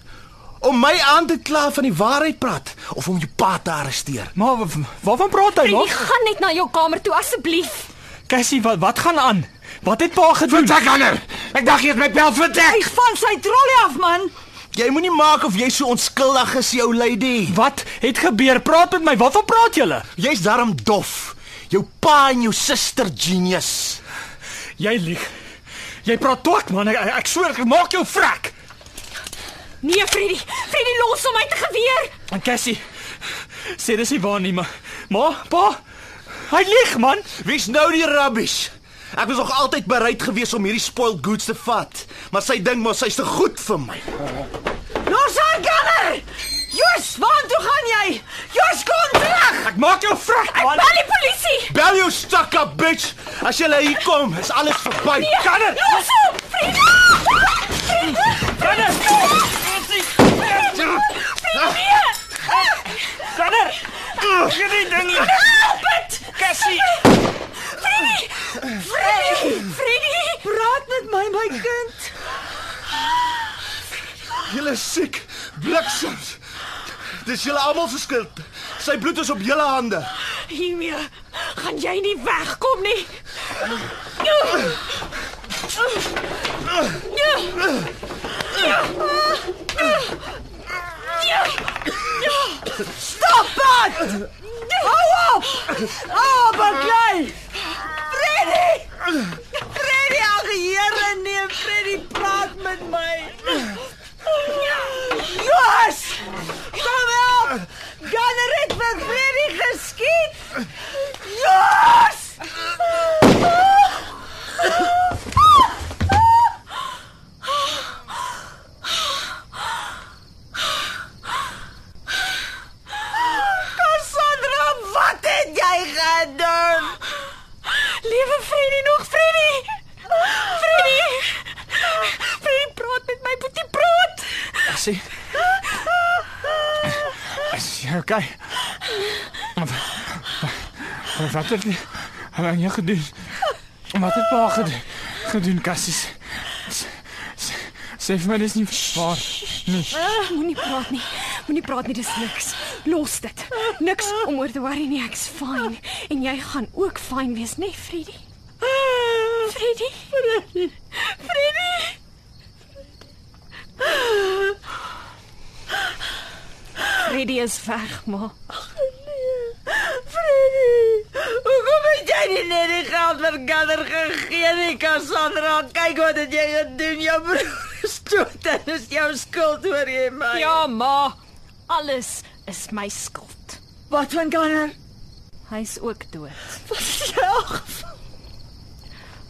Om my aan te kla van die waarheid praat of om jou pa te arresteer? maar waarvan praat hy Jy nog? gaan net na jou kamer toe asseblief. Cassie, wat wat gaan aan? Wat het pa gedoen? Vertrek ander. Ek dink jy het my bel Hy vertrek. van sy trollie af, man. Jy moenie maak of jy so onskuldig is, jou lady. Wat het gebeur? Praat met my. Waarvan praat julle? Jy's darm dof. Jou pa en jou suster genius. Jy lieg. Jy praat twak man. Ek, ek, ek sweer ek maak jou vrek. Nee, Freddy. Freddy los hom uit te geweer. En Cassie sê dis nie waar nie, maar ma, pa, hy lieg man. Wie's nou die rubbish? Ek was nog altyd bereid gewees om hierdie spoiled goods te vat, maar sy dink mos sy's te goed vir my. Los haar, Gunner. Jos, waar toe gaan jy? Jos, kom terug. Ek maak jou vrek Ek man. bel die polisie. Bel jou stuck up bitch. As jy hier kom, is alles verby. Kan dit? Los hom. Kan dit? Dit? Ek het nie ding. Help dit. Cassie. Freddy. Freddy. Freddy. Praat met my, my kind. Julle siek. Bliksems. Dis julle almal se skuld. Sy bloed is op julle hande. Hiermee gaan jy nie wegkom nie. Stop dit. Hou op. Hou op, baklei. Freddy. Freddy, ag Here, nee, Freddy, praat met my. Jos! Kom help! Gunner het vir Freddy geskiet. Jos! Cassandra, wat het jy gedoen? Liewe Freddy nog Freddy. Freddy. Freddy praat met my, boetie praat. Cassie. Is jy okay? Wat wat het wat het jy gedoen? Wat het pa gedoen? Gedoen Cassie. S- s- Sê vir my dis nie waar. Ah, Moenie praat nie. Moenie praat nie, dis niks. Los dit. Niks om oor te worry nie, ek's fyn. En jy gaan ook fyn wees, né, nee, Freddy? Freddy. Freddy. Freddy. Freddy is weg, ma. Freddy, hoekom het jy nie net die geld vir Gunner gegee nie, Wat het jy gedoen. Jou broer is dood en dis jou skuld hoor jy my. Ja, ma. Alles is my skuld. Wat van Gunner? Hy's ook dood. Wat is jou geval?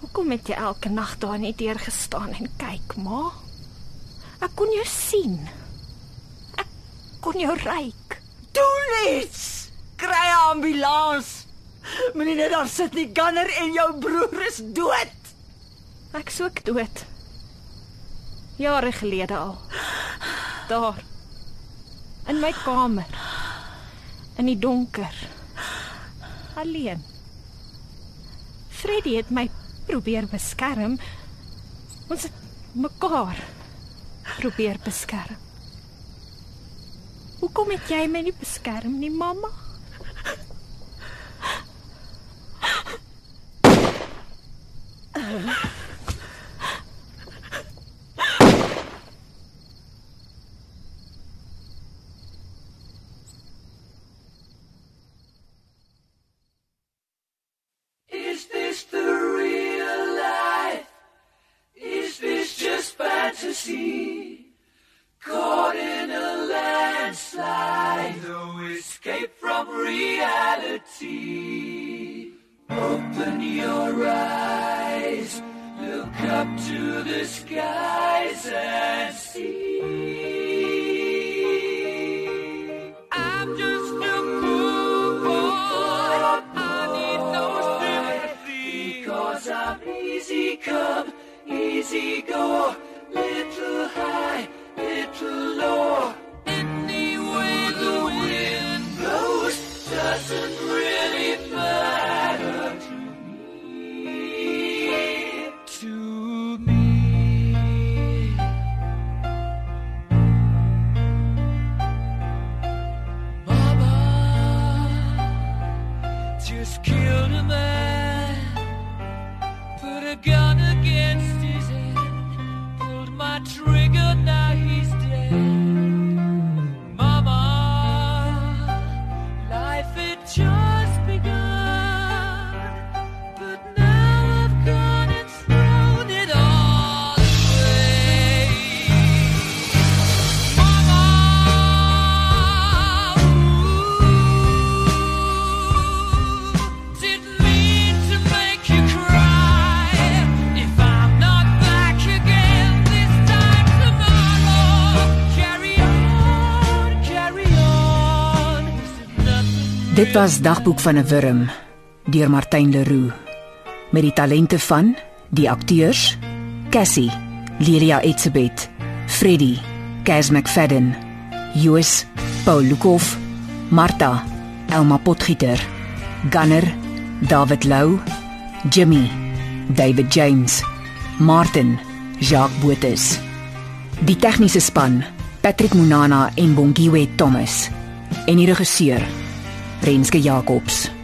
Hoekom het jy elke nag daar net deur gestaan en kyk, ma? Ek kon jou sien. Ek kon jou ryk. Doen iets. Kry 'n ambulans. Moenie net daar sit nie. Gunner en jou broer is dood. Ek's ook dood. Jare gelede al. Daar. In my kamer. In die donker. Alleen. Freddy het my probeer beskerm. Ons het mekaar probeer beskerm. Hoekom het jy my nie beskerm nie, mamma? is the real life? Is this just fantasy? Caught in a landslide, no escape from reality. Open your eyes, look up to the skies and see. Come, easy go. Little high, little low. Any way the wind blows doesn't Dit was Dagboek van 'n Wurm deur Martin Leroux met die talente van die akteurs Cassie, Lilia Etzebeth, Freddy, Kaz McFadden, Joos, Paul Lukhof, Martha, Elma Potgieter, Gunner, David Lou, Jimmy, David James, Martin, Jacques Botus. Die tegniese span, Patrick Munana en Bongiwe Thomas. En die regisseur, Renske Jacobs.